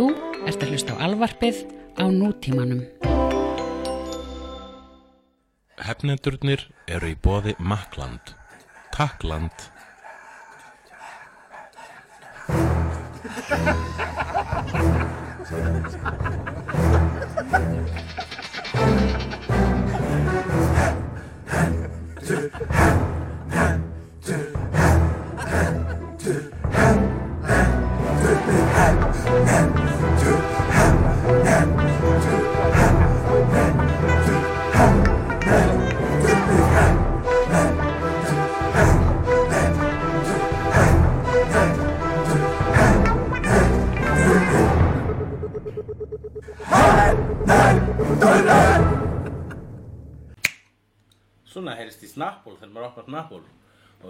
Þú ert að hlusta á alvarpið á nútímanum. Hefnendurnir eru í bóði Makland. Takkland. Svona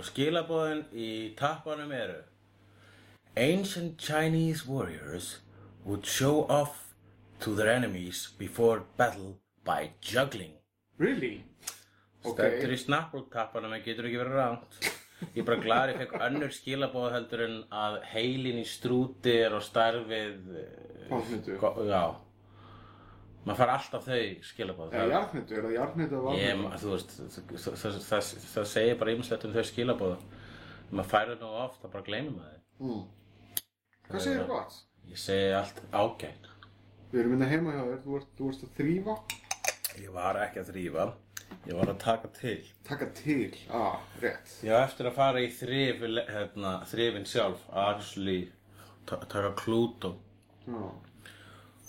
og skilabóðin í tappanum eru Ancient Chinese warriors would show off to their enemies before battle by juggling Really? Stendur í snappból tappanum en getur ekki verið ránt Ég er bara glæður ég fekk önnur skilabóð heldur en að heilin í strúti er á starfið Pálfnötu. Já Maður fær alltaf þau skilabóð Eða jarðhnötu, er það varmötu? þú veist, það, það, það, segir bara ýmislegt um þau skilabóða. Maður færir nú oft, það bara gleymir maður. Mm. Hvað segir þú gott? Ég segi allt ágætt. Við erum hérna heima hjá þér, þú þú ert að þrýfa, Ég var ekki að þrýfa, ég var að taka til. taka til, ah, rétt. Ég var eftir að fara í hérna, þrifin sjálf, actually, ta taka klútó Já.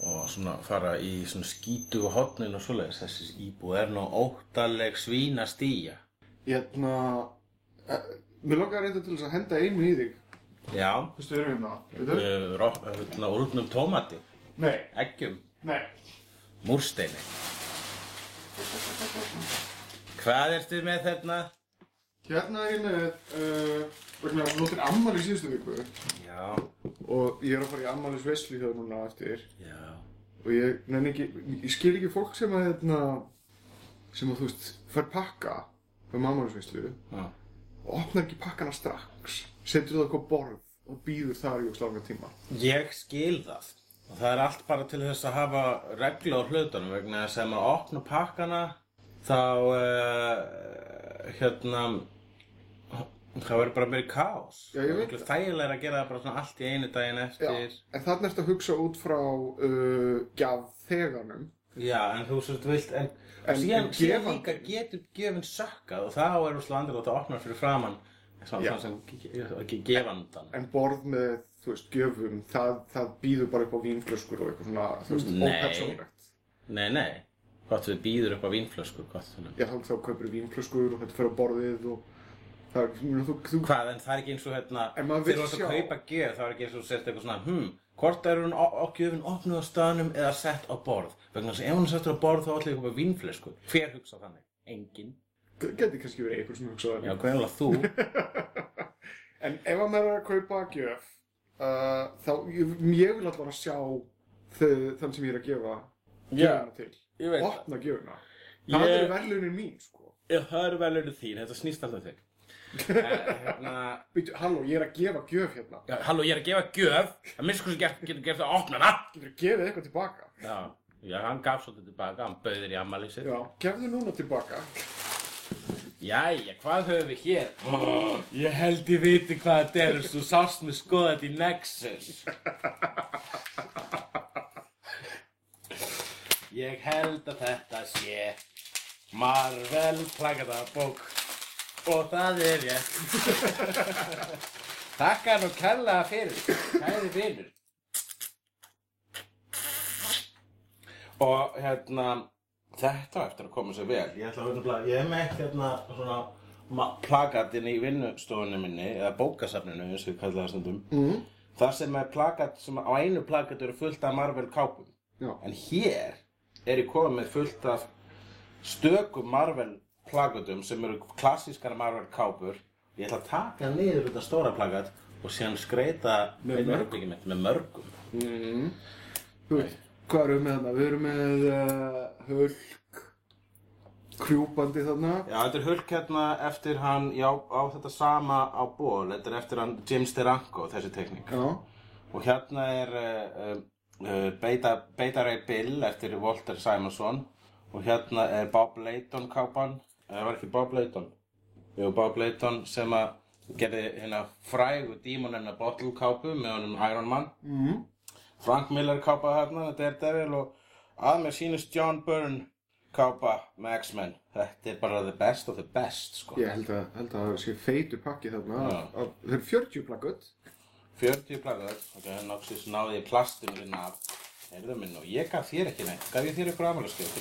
Og svona fara í svona skítu og hotnin og svoleiðis. Þessi íbúð er nú óttaleg svína stíja. Hérna, uh, mér langar reynda til þess að henda einu í þig. Já, Þú erum hérna, ró- hérna, úrnum tómati, Nei, eggjum, nei. múrsteini. Hvað ertu með þarna? Hérna með, uh, vegna að notir ammali í síðustu viku Já, og ég er að fara í ammalis vesli hjá þér núna eftir já. og ég, ekki, ég skil ekki fólk sem að, hérna, sem að, þú veist, fær pakka um ammalis veslu já. og opnar ekki pakkana strax, setur það okkur borð og býður þar í og slanga tíma. Ég skil það. Og það er allt bara til þess að hafa reglu á hlutunum vegna að ef maður opna pakkana þá, uh, hérna, það verður bara meiri kaos. Já, ég veit Það þægilega að gera það bara svona allt í einu daginn Já, eftir. en þarna ertu að hugsa út frá uh, gjaf þeganum. Já, en þú svo vilt, en, En- síðan, en síðan líka getur gefin sökkað og þá er úrslega andrið að opna fyrir framann svona, Já. sem ge- ge- gefandan. En borð með, þú veist, gjöfum, það, það býður bara upp á vínflöskur og eitthvað svona, þú veist, Nei. ópersónlegt. Nei, nei, hvort við býður upp á vínflösku, hvort svona. Já, þá, þá kaupir vínflöskur og þetta fyrir borðið og það er, þú, þú, Hvað, en það er ekki eins og hérna, þegar þú ert að sjá- kaupa gjöf, það er ekki eins og sért eitthvað svona, hm, hvort er hún á, á gjöfin opnuð á staðnum eða sett á borð? Vegna þess að ef hún er settur á borð þá ætlaði ég að kaupa vínflösku. Hver hugsa þannig? Engin. geti kannski verið einhver sem hugsaði Já, hvernig þú? En ef að maður er að kaupa gjöf, uh, þá, ég, ég vil alltaf sjá þau, þann sem ég er að gefa gjöfuna til. það. Opna gjöfuna. Það Ég- er verðlunin mín, sko. Já, það eru velurinn þín, þetta snýst alltaf þig. Hérna, Býtu, halló, ég er að gefa gjöf hérna. já, halló, ég er að gefa gjöf, að minnst sem getur, getur gert að opna hana. Getur þú gefið eitthvað tilbaka? Já, já, hann gaf svolítið tilbaka, hann bauðir í ammali sitt. Já, gefðu núna tilbaka. Jæja, hvað höfum við hér? Oh, ég held ég viti hvað þetta er og sást með skoðað í Nexus. Ég held að þetta sé Marvel plakatabók og það er rétt. Takka nú kærlega fyrir, kæri vinur. Og hérna, þetta eftir að koma sér vel. Ég ætla að vera ég hef með eitt hérna svona ma- plakat inn í vinnustofunni minni, eða bókasafninu, eins og við kalla það stundum. Mm. Það sem er plakat, sem á einu plakat eru fullt af Marvel kápum. Já. En hér er ég komið fullt af stökum Marvel plakatum sem eru klassískar Marvel kápur. Ég ætla að taka niður þetta stóra plakat og síðan skreita Með mitt með mörgum. Mm. Þú veist, hvað við með þarna? Við erum með uh, Hulk, krjúpandi þarna. Já, þetta er Hulk hérna eftir hann, já, á þetta sama á ból, þetta er eftir hann James DeRanco, þessi tekník. Já. Og hérna er uh, uh, Beta Ray Bill eftir Walter Simonson og hérna er Bob Layton kápan það var ekki Bob Layton Jú, Bob Layton sem að gerði hérna frægu dímonenna bottle kápu með honum Iron Man mm. Frank Miller kápa hérna Daredevil og að mér sýnist John Byrne kápa með X-Men þetta er bara the best of the best sko. Ég held að, held að það sé feitur pakki þarna. Það er 40 plakkut. 40 plagur ok, noksis náði ég plastinu þinn af heyrðu minn og ég gaf þér ekki neitt gaf ég þér ykkur afmæliskeið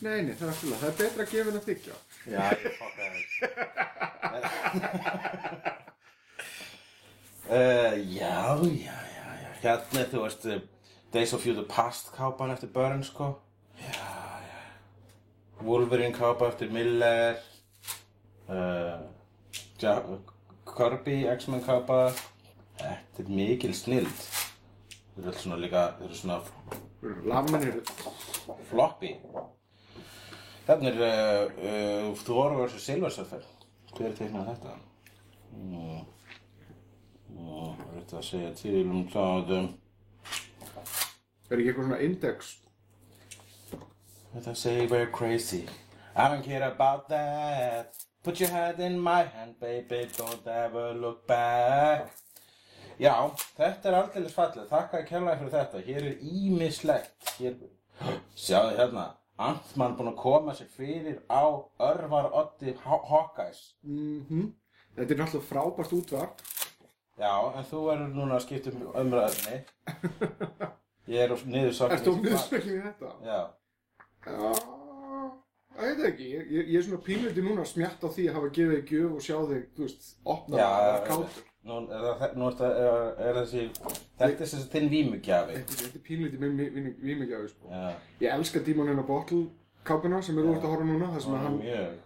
Nei, nei, það er alltaf. Það er betra að gefa en að þykja. já, ég fokkaði uh, já, já, já, já. Hérna þú veist uh, Days of Future Past kápan eftir Byrne sko. Já, já. Wolverine kápa eftir Miller. Uh, ja, Kirby X-Men kápa. Þetta er mikil snild þeir eru svona líka þeir eru svona Lammen eru... floppy Þarna er uh, uh, Thor vs. Silver Surfer. Hver er teiknað þetta? Mm, er þetta að segja til um það um, Er ekki eitthvað svona index? Þetta segir we're crazy. I don't care about that. Put your hand in my hand baby Don't ever look back. Já, þetta er aldrei fallið Þakka að kærlega fyrir þetta. Hér er ímislegt Hér... Sjáðu hérna Antmann búinn að koma sér fyrir á Örvar Oddi Ho- Hawkeyes Mhm. Þetta er náttúrulega frábært útvarp. Já, en þú verður núna að skipta um umræðinni Ég er svo Ertu á miðsmekkin í þetta? Já Já, ég veit ekki. Ég, ég, er svona pínliti núna að smjatta á því að hafa gefið þig gjöf og sjá þig, þú veist, opna Já, það af kátur. Nú er, það, nú er, það, er, er þessi, þetta er þessi þinn vímugjafi. Þetta þetta er pínliti með vímigjafi, sko. Já, Ég elska Dímonina Bottle kápuna sem er úr að horfa núna, þar sem að hann, mjög.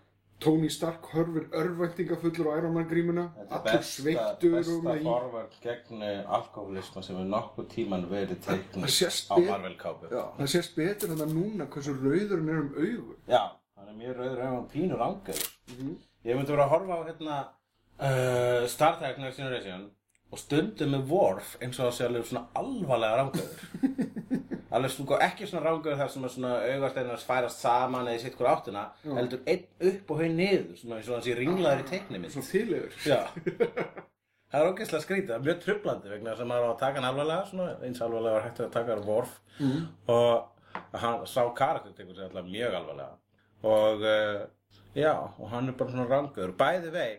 Tony Stark hörfur örvæntingafullur á Iron Man grímuna, Þetta er allur besta, sveittur og besta með í. forvörn gegn alkoholisma sem er nokkuð tíman verið teiknum Það á bet- Marvel kápu. Já, það sést betur en það núna hversu rauður hann er um augu. Já, hann er mjög rauður ef hann pínur ángaður. Mhm. Ég myndi vera að horfa á hérna uh, Star Trek Next Generation og stundum með Worf eins og það sé alveg svona alvarlega rángaður. alveg sko ekki svona rángaður þar sem svona augasteinar færast saman eða í sitt hver áttina, heldur einn upp og haun niður, svona eins og hann sé ringlaður í teiknimi. Svona þýlegur. Já. Það er ógeðslega skrítið, mjög trublandi vegna þess að maður á að taka hann alvarlega, svona, eins alvarlega var hægt að taka hann Worf og hann sá karakter tekur sig alltaf mjög alvarlega og uh, já, og hann er bara svona rangur. Bæði vei,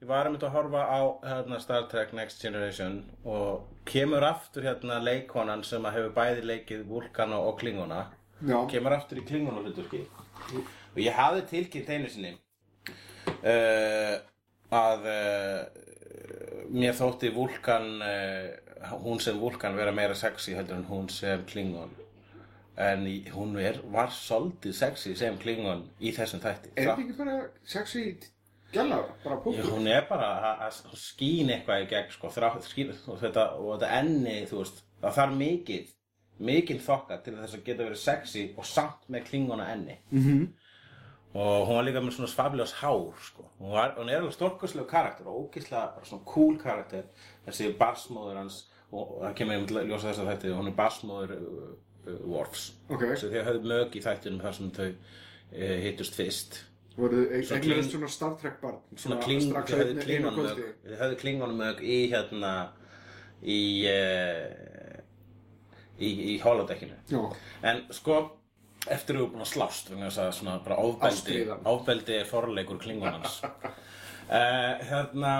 ég var að mynda að horfa á hérna, Star Trek Next Generation og kemur aftur hérna leikonan sem að hefur bæði leikið Vulkana og Klingona. Já, kemur aftur í Klingona hlutverki. Og ég hafði tilkynnt einu sinni uh, að uh, mér þótti Vulkan uh, hún sem Vulkan vera meira sexy heldur en hún sem Klingon. En í- hún er, var svolítið sexy sem Klingon í þessum þætti. Er þetta ekki bara sexy gæla, bara punktur? hún er bara að- skín eitthvað í gegn sko, þrá, skín, og, þetta, og þetta enni þú veist, það þarf mikið mikið þokka til þess að geta verið sexy og samt með klingona enni Mhm. -hmm. og hún var líka með svona svafiljós hár sko. hún, var, hún er alveg stórkoslega karakter og ógeðslega bara svona cool karakter þessi barsmóður hans og, það kemur einmitt að ljósa þess að þetta hún er barsmóður uh, uh, Worfs Ok. svo þau höfðu mög í þættinum þar sem þau uh, hittust fyrst Voru Svo eiginlega svona Star Trek barn, svona kling, strax að einu, einu kvöldi. þið höfðu klingonumög í hérna í uh, í, í holodekkinu. Já, en sko eftir að við erum búin að slást vegna þess að svona bara ofbeldi ofbeldi er forleikur klingonans. Uh, hérna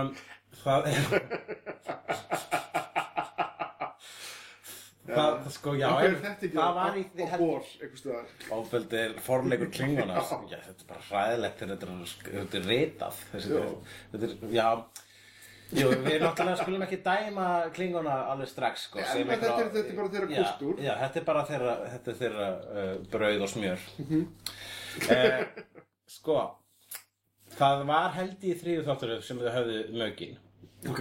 það er það, sko, já en það var í staðar? ofbeldi er forleikur klingonans já, þetta er bara hræðilegt þegar þetta er, þetta er ritað. Þetta er, já. Jú, við náttúrulega skulum ekki dæma klingona alveg strax sko, En sem þetta er- þetta er bara þeirra Já, kúltúr. Já, þetta er bara þeirra, þetta er þeirra uh, brauð og smjör. Mhm. eh, Sko Það var held í þriðu þátturöð sem þau höfðu mögin Ok,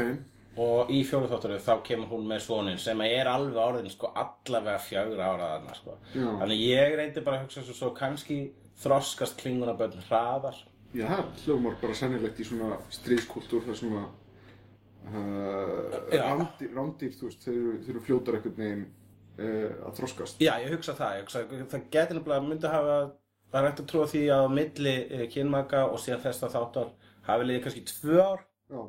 og í fjóru þátturöð þá kemur hún með svonin sem er alveg orðin sko allavega fjögur ára þarna sko. Já. Þannig ég reyndi bara að hugsa svo, svo kannski þroskast klingunabönn hraðar já, það hljómar bara sennilegt í svona stríðskultúr þar sem að uh, rándýr, þú veist, þeir þeir eru fljótar einhvern veginn uh, að þroskast. Já, ég hugsa það, ég hugsa, það getur nefnilega myndi hafa, það er hægt að trúa því að milli uh, kynmaka og síðan þess að þáttar hafi liðið kannski tvö ár Já,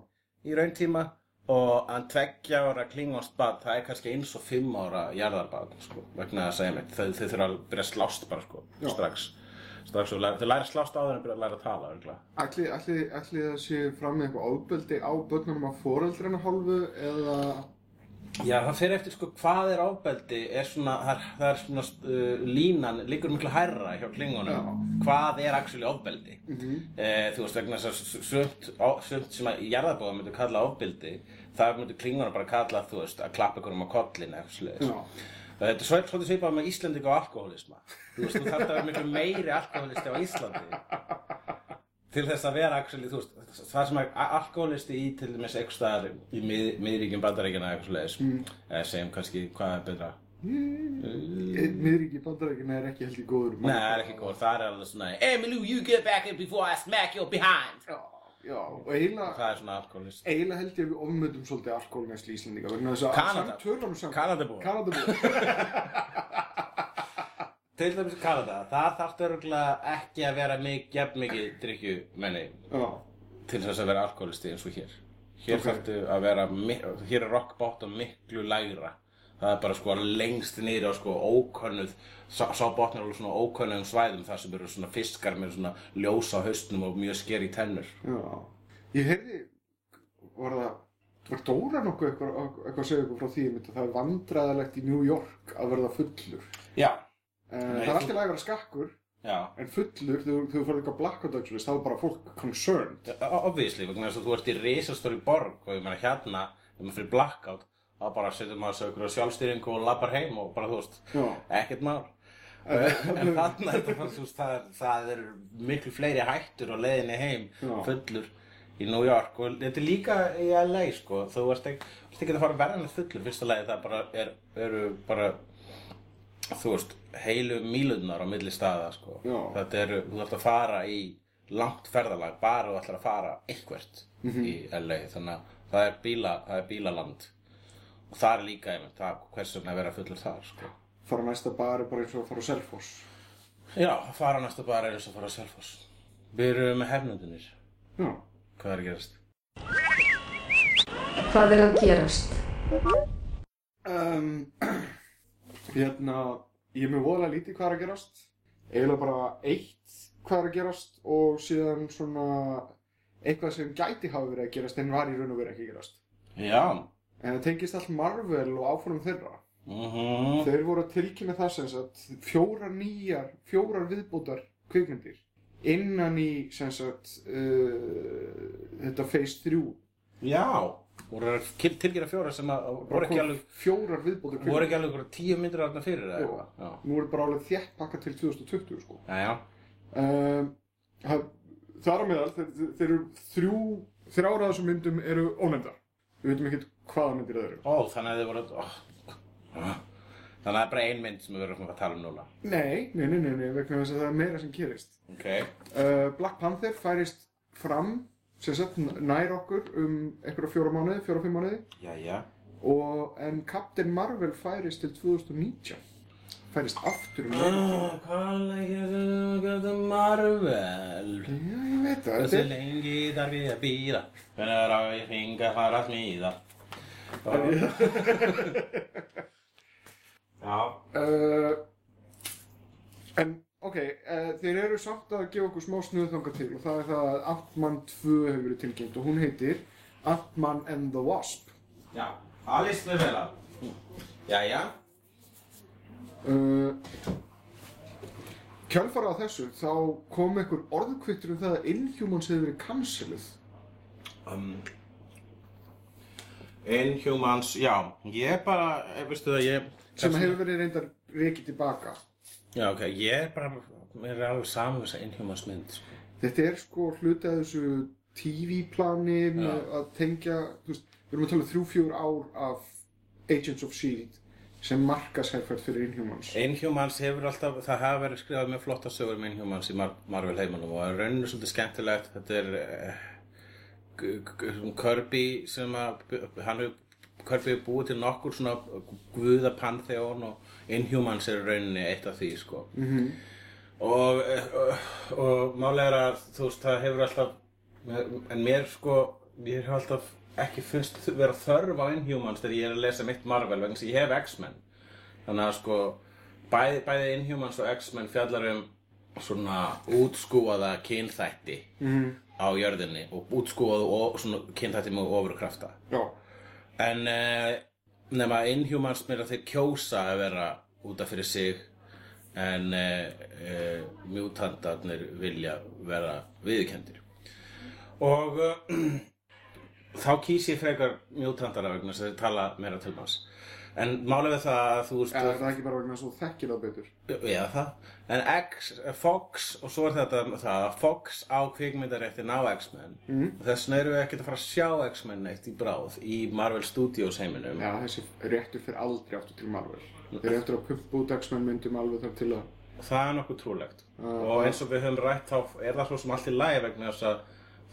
í rauntíma og að tveggja ára klingast bad, það er kannski eins og fimm ára jarðarbad, sko, vegna þess að meit, þau, þurfa að byrja að slást bara, sko, Já. strax, strax og þau læra að slást áður en byrja að læra að tala, örgulega. ætli, ætli, ætli það sé fram með eitthvað ofbeldi á börnunum af foreldrina hálfu eða... Já, það fyrir eftir sko hvað er ofbeldi er svona, það er, er svona uh, línan, líkur miklu hærra hjá klingunum hvað er actually ofbeldi Mhm. eh, þú veist vegna þess að sumt, á- sumt sem að jarðarbóða myndu kalla ofbeldi það myndu klingunum bara kalla þú veist að klappa ykkur um á kollin eitthvað svoleiðis. Já. þetta er svolítið svipað með Íslandika og alkoholisma þú veist, þú þarf að vera miklu meiri alkoholisti á Íslandi til þess að vera actually, þú veist, það sem alkoholisti í til dæmis eitthvað staðar í mið, miðríkjum bandaríkjana eitthvað svoleiðis mm. eða segjum kannski hvað er betra Miðríki bandarækina er ekki held í góður Nei, það er ekki góð, það er alveg svona Emilu, you get back in before I smack your behind Já, já, og eiginlega Það er svona alkoholist eiginlega held ég að við ofmöndum svolítið alkoholnæsli Íslandinga vegna þess að Kanada. tölum saman Kanadabúa. Til dæmis Kanada, það þarf örgulega ekki að vera jafn mikið drikkjumenni til þess að vera alkoholisti eins og hér. Hér Ok. okay. þarftu að vera, hér er rock bottom miklu lægra. Það er bara sko lengst niður á sko ókönnuð Sá, sá botnar alveg svona ókönnuðum svæðum þar sem eru svona fiskar með svona ljós á haustnum og mjög skeri tennur. Já. Ég heyrði var það var Dóra nokkuð eitthvað, að segja eitthvað frá því að það er vandræðalegt í New York að verða fullur? Já, það er alltaf að vera skakkur já. en fullur, þegar þú fyrir eitthvað blackout actually, þá er bara fólk concerned. Að þú ert í risastóri borg og ég meina hérna, þegar maður fyrir blackout þá bara setur maður sig okkur á sjálfstýringu og lappar heim og bara þú veist, Já. ekkert mál. En þarna er bara, þú veist, það, er- það er miklu fleiri hættur á leiðinni heim Já. fullur í New York. Og þetta er líka í LA sko, þú ert ekki, þú ert ekki að fara hann fullur, fyrsta lagi það bara er, eru bara þú veist, heilu mílurnar á milli staða sko. Þetta eru, þú ætlar að fara í langt ferðalag, bara þú ætlar að fara eitthvert Mhm. í LA þannig að það er, bíla, það er bílaland og það er líka einmitt, það, hvers vegna að vera fullur þar sko. fara á næsta bar er bara eins og að fara á Selfoss já, fara næsta bara er eins og að fara að Selfoss við erum með hefnundunir Já, hvað er að gerast? Hvað er að gerast? um, hérna ég er með voðalega lítið hvað er að gerast. Eiginlega bara eitt hvað er að gerast og síðan svona eitthvað sem gæti hafa verið að gerast en var í raun og verið ekki að gerast. Já. En það tengist allt Marvel og áformum þeirra. Mm þeir voru að tilkynna það sem sagt fjórar nýjar, fjórar viðbútar kvikmyndir innan í sem sagt uh, þetta phase 3 já, voru að tilkynna fjóra sem að voru ekki alveg fjórar viðbútar voru ekki alveg tíu myndir þarna fyrir Jú. eitthvað nú er bara alveg þétt pakka til 2020 sko. Já, já. um, það, þar á meðal þeir, þeir, þeir eru þrjú þrjára þessum myndum eru ónefndar. Við veitum ekkert hvaða myndir það eru. Ó, þannig að þið voru ó. Þannig að það er bara ein mynd sem við verðum að tala um núna. Nei, nei, nei, nei, nei vegna þess að það er meira sem gerist. Ok. Uh, Black Panther færist fram sem sagt nær okkur um einhverja fjóra mánuði, fjóra fimm mánuði. Jæja. Og en Captain Marvel færist til 2019 færist aftur um oh, Hvað leikir þú Captain Marvel? já, ég veit það er- lengi þarf ég að býða Hvernig er á ég finga að fara að smíða? Já. Uh, en ok, uh, þeir eru samt að gefa okkur smá snuðþanga til og það er það að Ant-Man 2 hefur verið tilkynnt og hún heitir Ant-Man and the Wasp. Já, Alice með vel að Jæja Uh, kjálfara á þessu þá kom einhver orðkvittur um það að Inhumans hefur verið canceluð. um, Inhumans, já Ég bara, eh, veistu það, ég sem hefur verið reyndar reikið tilbaka. Já, ok, ég er bara Mér er alveg saman þess að Inhumans mynd sko. Þetta er sko hluti af þessu TV-plani með að tengja, þú veist, við erum að tala um þrjú, fjúr ár af Agents of S.H.I.E.L.D. sem markasherfært fyrir Inhumans. Inhumans hefur alltaf, það hafa verið skrifað mjög flotta sögur um Inhumans í Mar Marvel heimanum og það er rauninu svolítið skemmtilegt þetta er uh, Kirby sem að hann hefur Kirby er búið til nokkur svona guða pantheon og Inhumans er rauninni eitt af því sko -hmm. og, og, og málega er að þú veist það hefur alltaf en mér sko mér hefur alltaf ekki finnst vera þörf á Inhumans þegar ég er að lesa mitt Marvel vegna að ég hef X-Men þannig að sko bæði, bæði Inhumans og X-Men fjallar um svona útskúaða kynþætti Mhm. á jörðinni og svona kynþætti með ofurkrafta Já, en uh, nema Inhumans mér að þeir kjósa að vera út af fyrir sig. En uh, uh, mutantarnir vilja vera viðkendir og þá kýs ég frekar mutantara vegna að þeir tala meira til manns en málið við það að þú veist er það ekki bara vegna þú þekkir það betur Já, það. En X, Fox, og svo er þetta það að Fox á kvikmyndaréttin á X-Men. Mm. Þess vegna erum við ekkert að fara að sjá X-Men neitt í bráð í Marvel Studios heiminum. Já, þessi réttur fyrir aldrei aftur til Marvel Þeir eru eftir að pumpa út X-Men myndum alveg þar til að Það er nokkuð trúlegt. Ah, og eins og við höfum rætt þá er það svo sem allt í lagi vegna þess að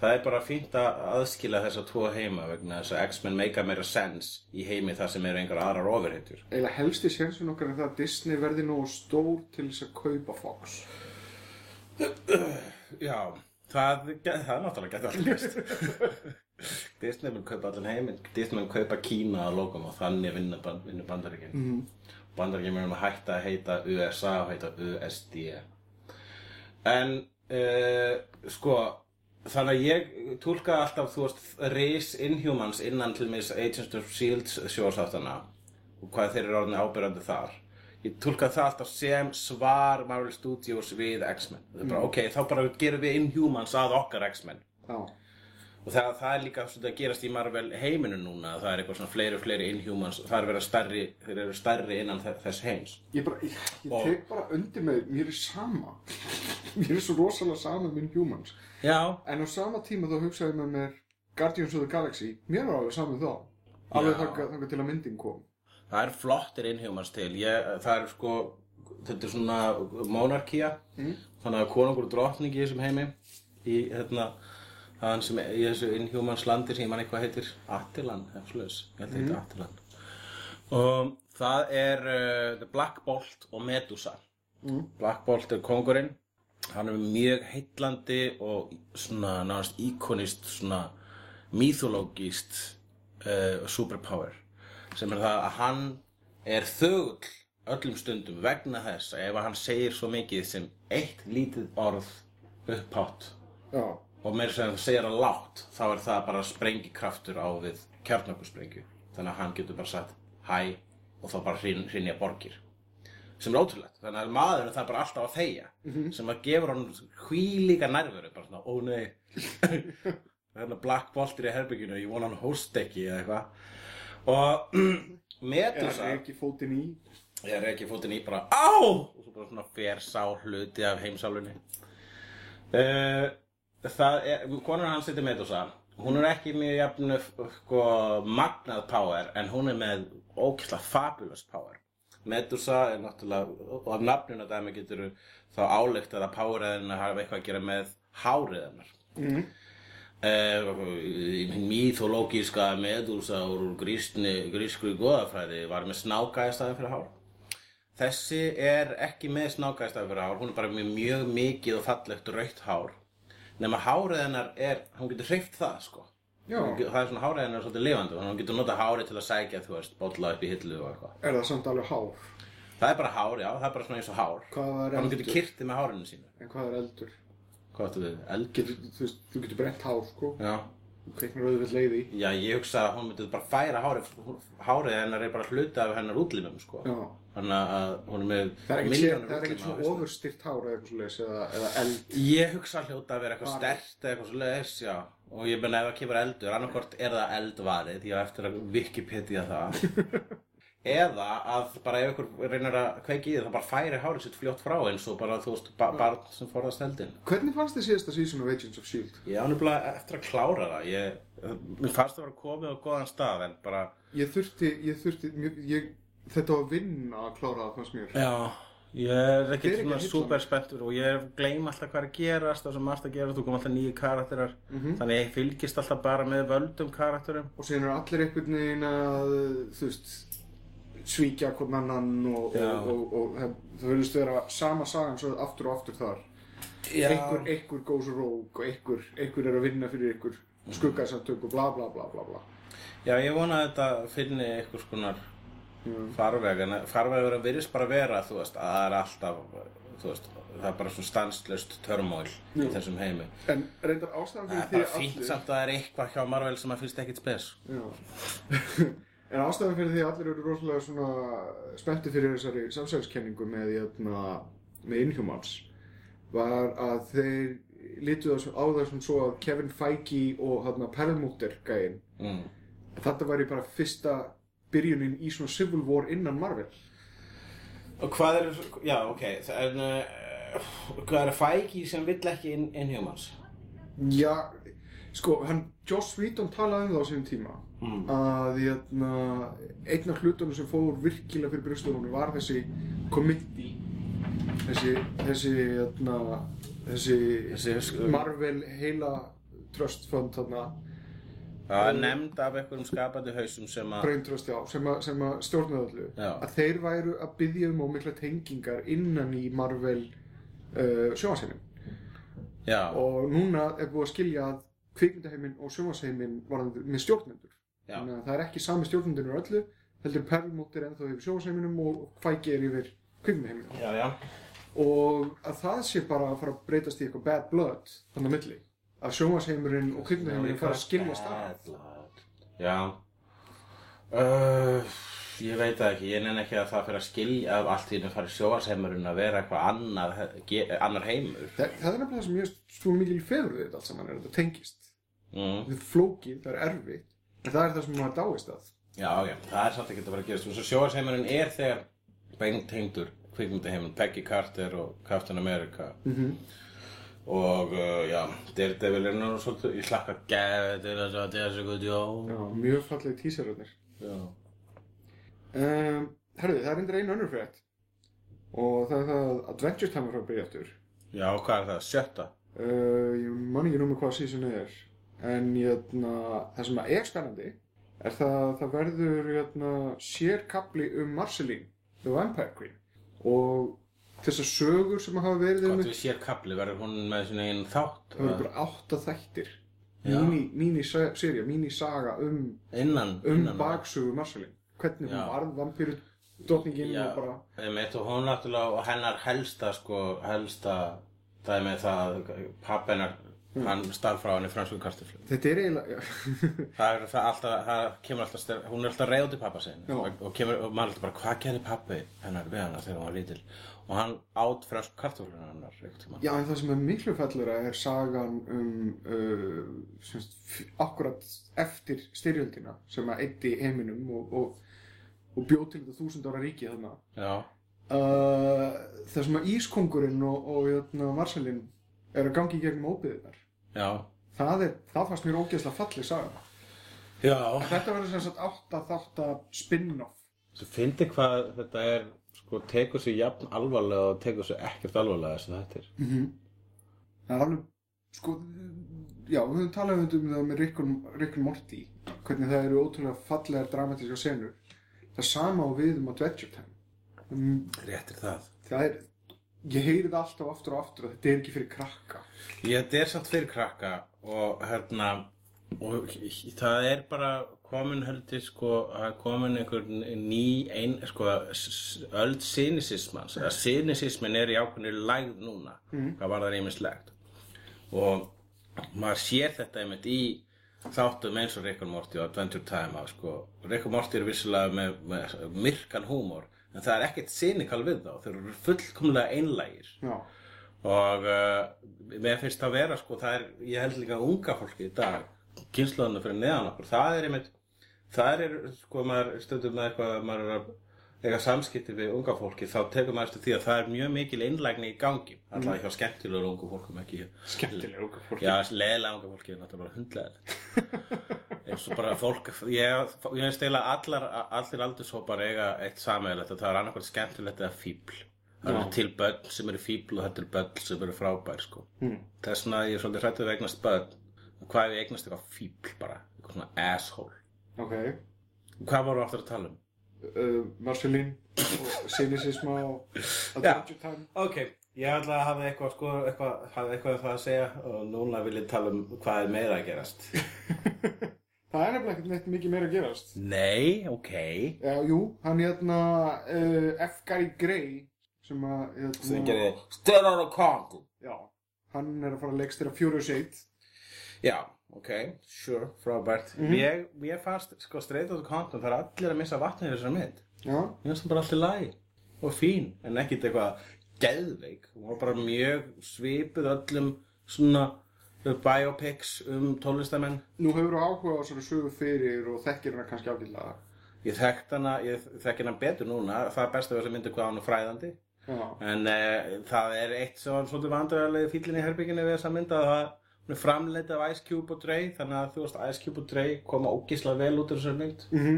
það er bara fínt að aðskila þessa tvo heima vegna þess að X-Men meika meira sens í heimi þar sem eru einhver aðrar ofurhetjur. eiginlega helsti sénsun okkar er það að Disney verði nógu stór til þess að kaupa Fox Já, það, það er náttúrulega getur allir gæst. Disney mun kaupa allan heiminn, Disney mun kaupa Kína að logum og þannig vinna, vinna bandaríkin. Mm. Bandaríkin mun að hætta að heita USA og heita USD. En, uh, sko, þannig að ég túlka alltaf, þú veist, Race Inhumans innan til mis Agents of S.H.I.E.L.D. sjóðsáttana og hvað þeir eru orðin ábyrjandi þar. Ég túlka það alltaf sem svar Marvel Studios við X-Men. Það er bara, ok, þá bara gerum við Inhumans að okkar X-Men. Já, Og það, það er líka svolítið að gerast í Marvel heiminu núna. Það er eitthvað svona fleiri og fleiri Inhumans. Það er verið stærri, þeir eru stærri innan þe- þess heims. ég bara, ég, ég Og- tek bara undir með, mér er sama Mér er svo rosalega sama minn Humans Já. En á sama tíma þá hugsaði með mér Guardians of the Galaxy, mér var alveg saman þá Alveg þangað til að myndin kom Það er flottir Inhumans til. Ég, það er sko, þetta er svona monarkía. Mm. Þannig að konungur og drottning í þessum heimi. Í, hérna, þann sem, í þessu Inhumans landi sem ég man eitthvað heitir Attilan, ef sluðis. Ég held að heitir Attilan. Og það er uh, The Black Bolt og Medusa. mm. Black Bolt er kongurinn hann er mjög heitlandi og svona náðast íkonist svona mythologist uh, superpower sem er það að hann er þögull öllum stundum vegna þess að ef hann segir svo mikið sem eitt lítið orð upphátt Já, og meira sem það segir að látt þá er það bara sprengikraftur á við kjarnökkusprengju þannig að hann getur bara sagt hæ og þá bara hrin, hrinja borgir. Sem er ótrúlegt. Þannig að maðurinn það bara alltaf að þegja sem að gefur hann hvílíka nærveru bara svona, ó nei. Þannig að Black Bolt er í herbygginu ég vona hann hóst ekki eða eitthvað. Og er Medusa það ekki fótinn í? Ég er ekki fótinn í bara á! Og svo bara svona fer sá hluti af heimsálunni uh, það er konan hans heitir Medusa. Hún er ekki mjög jafn sko, magnað power en hún er með ókvæslega fabulous power. Medusa er náttúrulega og af nafninu að dæmi getur þá álegt að powerið hafa eitthvað að gera með hárið hennar. Mm. Uh, mýþológíska medusa úr grískri goðafræði var með snáka í staðin fyrir hár. Þessi er ekki með snáka í staðin fyrir hár hún er bara með mjög mikið og fallegt rautt hár nema hárið hennar er hún getur hreift það sko Já. Það er svona hárið hennar er svolítið lifandi og hún getur notað hárið til að sækja þú veist, bolla upp í hillu og eitthvað Er það samt alveg hár? það er bara hár, já, það er bara svona eins og hár Hvað er hún getur eldur? kyrtið með hárinu sínu En hvað er eldur? hvað áttu við, eld Getur, þú, veist, þú getur brent hár, sko já Þú kveiknar auðvitað leiði í Já, ég hugsa að hún myndi bara færa hárið, hárið hennar er bara hluti af hennar útlimum, sko. Já Þannig að hún er með ekkert milljónir það er ekkert svona hausnum. ofurstyrt hár eða eitthvað svoleiðis eða, eða eld Ég hugsa hljóta að vera eitthvað stert eða eitthvað svo leiðis, já. Og ég menna ef það kemur eldur, annarkvort er það eldvarið, ég á eftir að Wikipedia það. Eða að bara ef ykkur reynir að kveiki í það, þá bara færi hárið sitt fljótt frá eins og bara, þú veist, ba barn sem forðast eldin. Hvernig fannst þið síðasta season of Agents of S.H.I.E.L.D.? Ég á nefnilega eftir að klára það. Ég, mér fannst það vera komið á góðan stað, en bara... Ég þurfti, ég þurfti, mjög, ég, þetta var vinna að klára það fannst mér Já, Ég er ekki Þið er svona að hylla super spenntur og ég gleym alltaf hvað er að gerast og sem margt að gera, þú kom alltaf nýju karakterar Mhm. þannig að ég fylgist alltaf bara með völdum karakterum og síðan eru allir einhvern veginn að þú veist svíkja hvern annan og, og, og, og það, það verðist vera sama sagan svo aftur og aftur þar. Einhver, einhver goes rogue og einhver, einhver er að vinna fyrir einhver skuggasamtök og bla bla bla bla bla. Já, ég vona að þetta finni einhvers konar farveg en farvegur að virðist bara vera þú veist, að það er alltaf veist, það er bara svona stanslust törmóil í þessum heimi. En reyndar ástæðan Það fyrir er bara því fínt samt að það er eitthvað hjá Marvel sem að finnst ekkit spes. Já. en ástæðan fyrir því að allir eru rosalega svona spennti fyrir þessari samsæðiskenningu með, jötna, með Inhumans var að þeir lítu það á það sem svo að Kevin Feige og hérna, Perlmutter gæinn mm. þetta væri bara fyrsta byrjunin í svona Civil War innan Marvel Og hvað er, já ok en, uh, hvað er Feige sem vill ekki in, Inhumans? Já, sko, hann, Joss Whedon talaði um það á sínum tíma Mm. að jötna, einn af hlutunum sem fór virkilega fyrir brjóstunum var þessi committee þessi, þessi, jötna, þessi, Þessi- Marvel heila trust fund þarna, Það er nefnd af einhverjum skapandi hausum sem að brain trust, já, sem, að stjórnaði öllu Já. að þeir væru að byggja um ómikla tengingar innan í Marvel uh, sjónvarsheiminn Já, og núna er búið að skilja að kvikmyndaheiminn og sjónvarsheiminn varðandi með stjórnendur. Þannig að það er ekki sami stjórnendur í öllu heldur Perlmutter ennþá yfir sjónvarsheiminum og er yfir já og að það sé bara að fara að breytast í eitthvað bad blood þannig að milli að sjónvarsheimurinn og kvikmyndaheimurinn fara að skilja stað Já. Uh, Ég veit það ekki, ég nenni ekki að það fyrir að skilja að allt í henni fari sjóarsheimurinn að vera eitthvað annar, annar heimur. Það, það er nefnilega það sem ég svo mikil fegur við þetta allt saman er að þetta tengist. Mm. þetta er flókið, það er erfitt en það er það sem maður dáist að. Já, já, það er samt ekki að fara að gerast. Svo sjóarsheimurinn er þegar beintengdur kvikmyndaheimur Peggy Carter og Captain America. Mm -hmm. og uh, já, Daredevil er nú svolítið, ég slakka gæði til þess að það er svo guð, já Já, mjög fallegi tísaröðnir Já, um, Herðu, það er endur einu önnur frétt. Og það er það að Adventure Time er frá að byrja aftur. Já hvað er það, sjötta? uh, Ég man ekki nú með hvað season er en jötna, það sem er spennandi er það að það verður jötna, sérkabli um Marceline The Vampire Queen. Og þessar sögur sem hafa verið um Hvort við sér kapli, verður hún með sinni einn þátt? það verður bara átta þættir. Míniserja, mínisaga um, Innan, um innan baksögu Marceline. Hvernig hún Já. varð vampíru drottningin Já, og bara einmitt, og hún náttúrulega, og hennar helsta, sko, helsta dæmi er það að hennar, hann stað frá henni fransku kartuflu. þetta er eiginlega Það er það alltaf, það kemur alltaf, styr, hún er alltaf reyð út í pappa sinn Já. og, og kemur, og maður er alltaf bara, hvað gerði pappi hennar við hennar þegar hún var lítil? Og hann át fransku kartufluna hennar. Já, en það sem er miklu fellura er sagan um uh, semst, akkurat eftir styrjöldina sem að eyddi heiminum og, og, og bjóð til þetta þúsund ára ríki þarna. Já, Uh, það sem að Ískongurinn og, og jötna, Marcelin er að gangi í gegnum óbyðinar. Já, Það, er, það fannst mér ógeðslega falleg saga. já. Þetta verður sem sagt átta þátta spin-off. Þú finnir hvað þetta er, sko, tekur sig jafn alvarlega og tekur sig ekkert alvarlega að þetta er. Mm -hmm. Það er alveg, sko, já, við höfum talað um það með Rick and, Morty, hvernig það eru ótrúlega fallegar dramatíska senur. Það sama á við um Adventure Time. Um, Réttir það. það er, ég heyri það alltaf aftur og aftur að þetta er ekki fyrir krakka. Ég, þetta er samt fyrir krakka og hérna, og það er bara komin heldur, sko, er komin einhver ný, ein, sko, s- s- öld cynisismans, eða cynisismin er í ákveðinu lægð núna, hvað var það reymislegt. Og maður sér þetta einmitt í þáttum eins og Rick and Morty og Adventure Time að sko, Rick and Morty er vissulega með, með myrkan húmor en það er ekkert cynical við þá, þeir eru fullkomlega einlægir. Já, og uh, mér finnst það vera sko, það er, ég held líka unga fólki í dag, kynnslóðinu fyrir neðan okkur, það er einmitt, það er sko, maður stundum með eitthvað, maður er að eiga samskipti við unga fólki, þá tekur maður eftir því að það er mjög mikil innlægni í gangi, alltaf hjá skemmtilegur ungu fólkum ekki skemmtilega okkur fólk. Já, leðilega unga fólki er náttúrulega hundlega eins og bara fólk ég, ég eiginlega allar, allir aldurshópar eiga eitt sameiginlegt og það er annarkvæmt skemmtilegt eða fíbl Það eru til börn sem eru fíbl og þetta eru börn sem eru frábær sko. Þess vegna er ég svolítið hrættur að eignast börn. Hvað ég eignast eitthvað fíbl bara? Eitthvað svona asshole. Ok. Hvað voru aftur að tala um? Uh, Marcelín og cynicisma og Adventure Time. Ok, ég ætla að hafa eitthvað, sko, eitthvað, hafa eitthvað um það að segja og núna vil ég tala um hvað er meira að gerast. Það er nefnilega ekkert neitt mikið meira að gerast. Nei, ok. Já, jú, hann hérna uh, F. Gary Gray sem að hérna, hann er að fara að leikstýra Furious 8 Já, ok, sure, frábært. Ég, ég fannst, sko, straight out of Compton, það er allir að missa vatnið í þessari mynd. Já, Ég finnst það bara alltaf lægi og fín, en ekkit eitthvað geðveik. Hún var bara mjög svipuð öllum svona uh, biopics um tólestamenn. nú hefur þú áhuga á svona sögu fyrir og þekkir hana kannski ágætlega Ég þekkt hana, ég þekki hana betur núna, það er best að þess að myndi hvað hann er fræðandi. Já, En uh, það er eitt sem var svolítið vandræðarlega fílinn í herbygginu við þessa mynd að það hún framleitið af Ice Cube og Dre þannig að þú veist Ice Cube og Dre koma ógislega vel út úr þessari mynd. Mhm,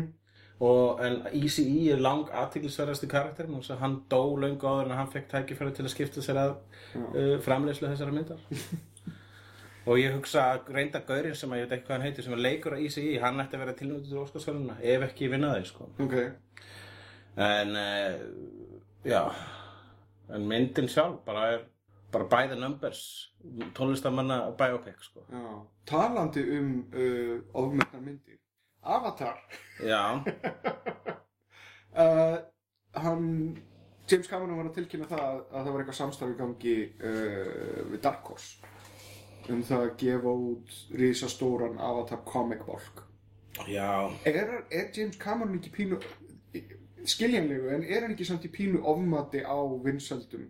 og en Eazy-E er lang aðtiklisverðasti karakter og hann dó löngu áður en hann fekk tækifæri til að skipta sér að uh, framleiðslu þessara myndar. Og ég hugsa að reynda gaurinn sem að ég veit ekki hvað hann heitir sem er leikur á Eazy-E hann ætti að vera tilnættur til Óskarsvöluna ef ekki vinna þeir sko. Ok. En, uh, já, en myndin sjálf bara er bara by the numbers, tónlistamanna biopic, sko. Já, talandi um uh, ofmetnar myndir. Avatar. Já, uh, Hann James Cameron var að tilkynna það að, að það var eitthvað samstarf í gangi uh, við Dark Horse. Um það að gefa út risastóran Avatar comic bulk. Já, er, er James Cameron ekki pínu skiljanlegu en er hann ekki samt í pínu ofmati á vinsöldum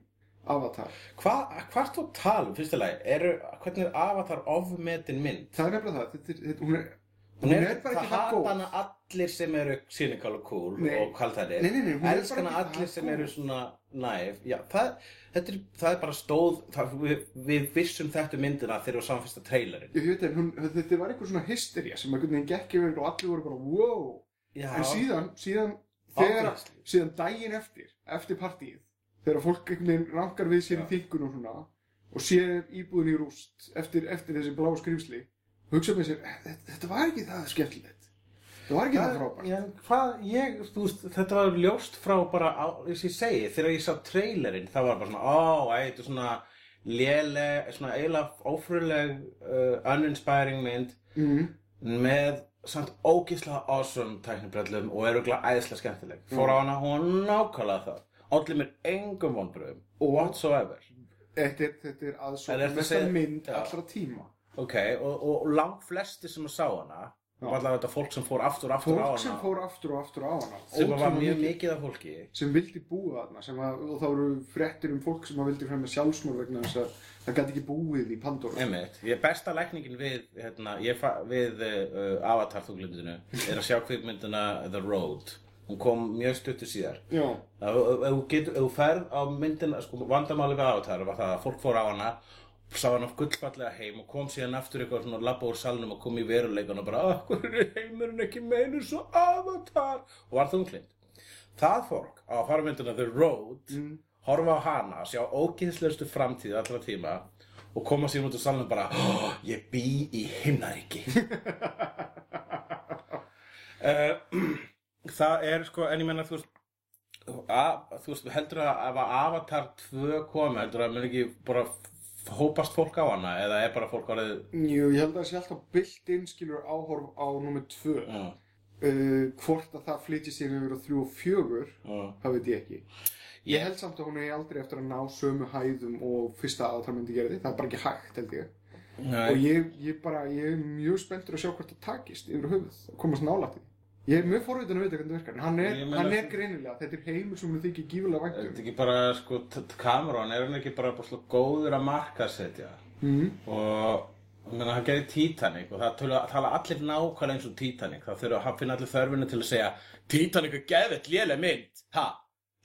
Avatar hvað, hvað er þú að tala um, fyrstilega, eru, hvernig er Avatar ofmetin mynd? það er nefnilega það þetta, er- þetta, hún er, Hún er, bara það ekki það hata góð hana allir sem eru cynical og cool Nei. og kaldhæðir. Nei, nei, nei, hún er Elskar bara ekki allir það sem góð. eru svona næf. Já, það, þetta er, það er bara stóð, það, við, við vissum þetta um myndina þegar við sáum fyrsta trailerinn. ég veit en hún, þetta var eitthvað svona hysteria sem einhvern veginn gekk yfir og allir voru bara wow Já, en síðan, síðan þegar, síðan daginn eftir eftir partíið, þegar fólk einhvern veginn rankar við sér í þykkun og svona og sér íbúðin í rúst eftir, eftir þessi blá skrifsli hugsa með sér, þetta, þetta var ekki það skemmtilegt það var ekki það frábært Já, hvað, ég, veist, þetta var ljóst frá bara, á, þess ég segi, þegar ég sá trailerinn, það var bara svona, ó, æ, þetta er svona léleg, svona eiginlega ófröðleg, uh, uninspiring mynd mm. með samt ógislega awesome tæknibrellum og er auðvitað æðislega skemmtileg. Fór á hana, hún nákvæmlega það. Allir mér engum vonbröðum, whatsoever. þetta er, þetta er aðsókn mesta mynd allra tíma. Ok, og, og, langt flesti sem að sá hana, og allavega þetta fólk sem fór aftur og aftur á fólk hana, sem fór aftur og aftur á hana. Sem var ótrúlega mjög mikið, af fólki, sem vildi búa þarna sem að, og þá eru fréttir um fólk sem að vildi fremja sjálfsmór vegna þess að það gæti ekki búið í Pandora. Einmitt, ég besta lækningin við, hérna, ég fa við uh, Avatar þunglindinu er að sjá kvikmyndina The Road hún kom mjög stuttu síðar. Já, ef þú getur- ef þú ferð á myndina sko, vandamáli við Avatar var það að fólk fór á hana sá hana gullfallega heim og kom síðan aftur eitthvað svona labba úr salnum og kom í veruleikan og bara, hvað er heimurinn ekki meinu svo Avatar? Og var þunglind það fólk á að fara á myndina The Road horfa á hana, sjá ógeðslegustu framtíð allra tíma og koma síðan út úr salnum bara oh, ég bý í himnaríki. Uh, það er sko en ég menna þú veist að, þú veist, heldur að ef að Avatar 2 komi, heldur að mun ekki bara hópast fólk á hana eða er bara fólk orðið Jú, ég held að það sé alltaf bilt inn skilur áhorf á nummer tvö. Uh, hvort að það flytji sig yfir á þrjú og fjögur uh, það veit ég ekki. Ég held samt að hún er aldrei eftir að ná sömu hæðum og fyrsta aðaltarmyndi gerði það er bara ekki hægt held ég. Og Nei, ég, ég bara, ég er mjög spenntur að sjá hvort það takist yfir höfuð komast nálægt því ég er mjög forvitin að vita hvernig það virkar en hann er, hann er greinilega, þetta er heimur sem hún þykir gífulega þetta er ekki bara sko, Cameron er hann ekki bara, bara slú góður að markasetja mm. og ég meina, hann gerði Titanic og það tala, tala allir nákvæmlega eins og Titanic. Það þurfa að finna allir þörfinu til að segja Titanic er geðvett léleg mynd. Ha,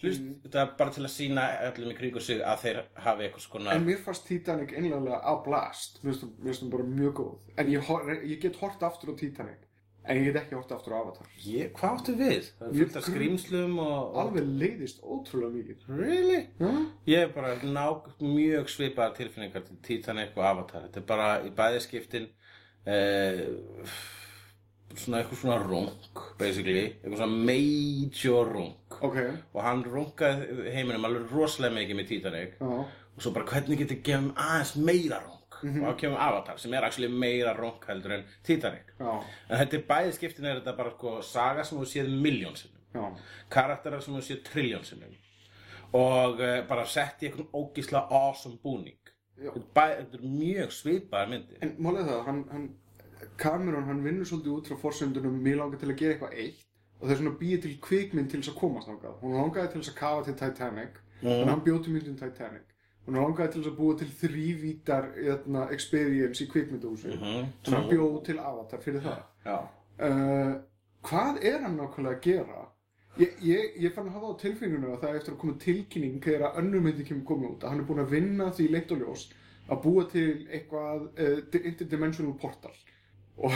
hlust, þetta er bara til að sína öllum í kringu sig að þeir hafi eitthvað skona en mér fannst Titanic einlega á blast. Mér finnst það- bara mjög góð. En ég, ég get hort aftur á Titanic En ég get ekki hótt aftur á Avatar. Ég, hvað áttu við? Það er fullt af skrýmslum og... Alveg leiðist ótrúlega mikið. Really? Ja? Ég er bara ná mjög svipaðar tilfinningar til Titanic og Avatar. Þetta er bara í bæðiskiptin eh, svona eitthvað svona rung, basically. Eitthvað svona major rung. Ok, Og hann rungaði heiminum alveg rosalega mikið með Titanic. já. Og svo bara hvernig getur gefum aðeins meira rung. Og þá kemur Avatar sem er actually meira rung heldur en Titanic. Já, En þetta er bæðiskiptin er þetta bara sko saga sem þú séð miljón sinnum já. karakterar sem þú séð trilljón sinnum og uh, bara sett í einhvern ógísla awesome búning þetta er, mjög svipaðar myndir En málið það, hann, hann, Cameron, hann vinnur svolítið út frá forsöndunum, mér langar til að gera eitthvað eitt og það er svona býið til kvikmynd til þess að komast náttúrulega. Hún langaði til þess að kafa til Titanic, en hann bjóð til myndin Titanic. Hún langaði til að búa til þrývítar hérna, experience í kvikmyndahúsi. Mhm. Sem hann bjóð til Avatar fyrir það. Uh, hvað er hann nákvæmlega að gera? Ég, ég, ég fann að hafa á tilfinninguna að það eftir að koma tilkynning þegar að önnur myndi kemur komið út að hann er búinn að vinna því leitt og ljóst að búa til eitthvað uh, interdimensional portal og,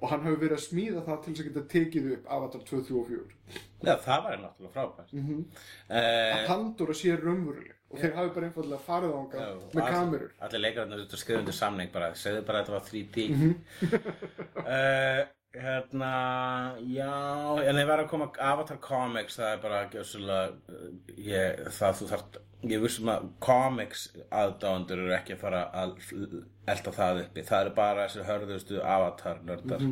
og hann hefur verið að smíða það til þess að geta tekið upp Avatar 2, 3 og 4 Já, það var náttúrulega frábært. Mm -hmm. uh, að Pandora sé raunveruleg. Og þeir hafi bara einfallega farið ánga með kamerur. Allir leikararnir þetta skrifa undir samning bara. Segðu bara að þetta var 3D Mhm. uh, Hérna Já, en það var að koma Avatar Comics, það er bara gjössulega ég, það þú þarft ég vissum að comics aðdáendur eru ekki að fara að elda það uppi, það eru bara þessi hörðustu Avatar nördar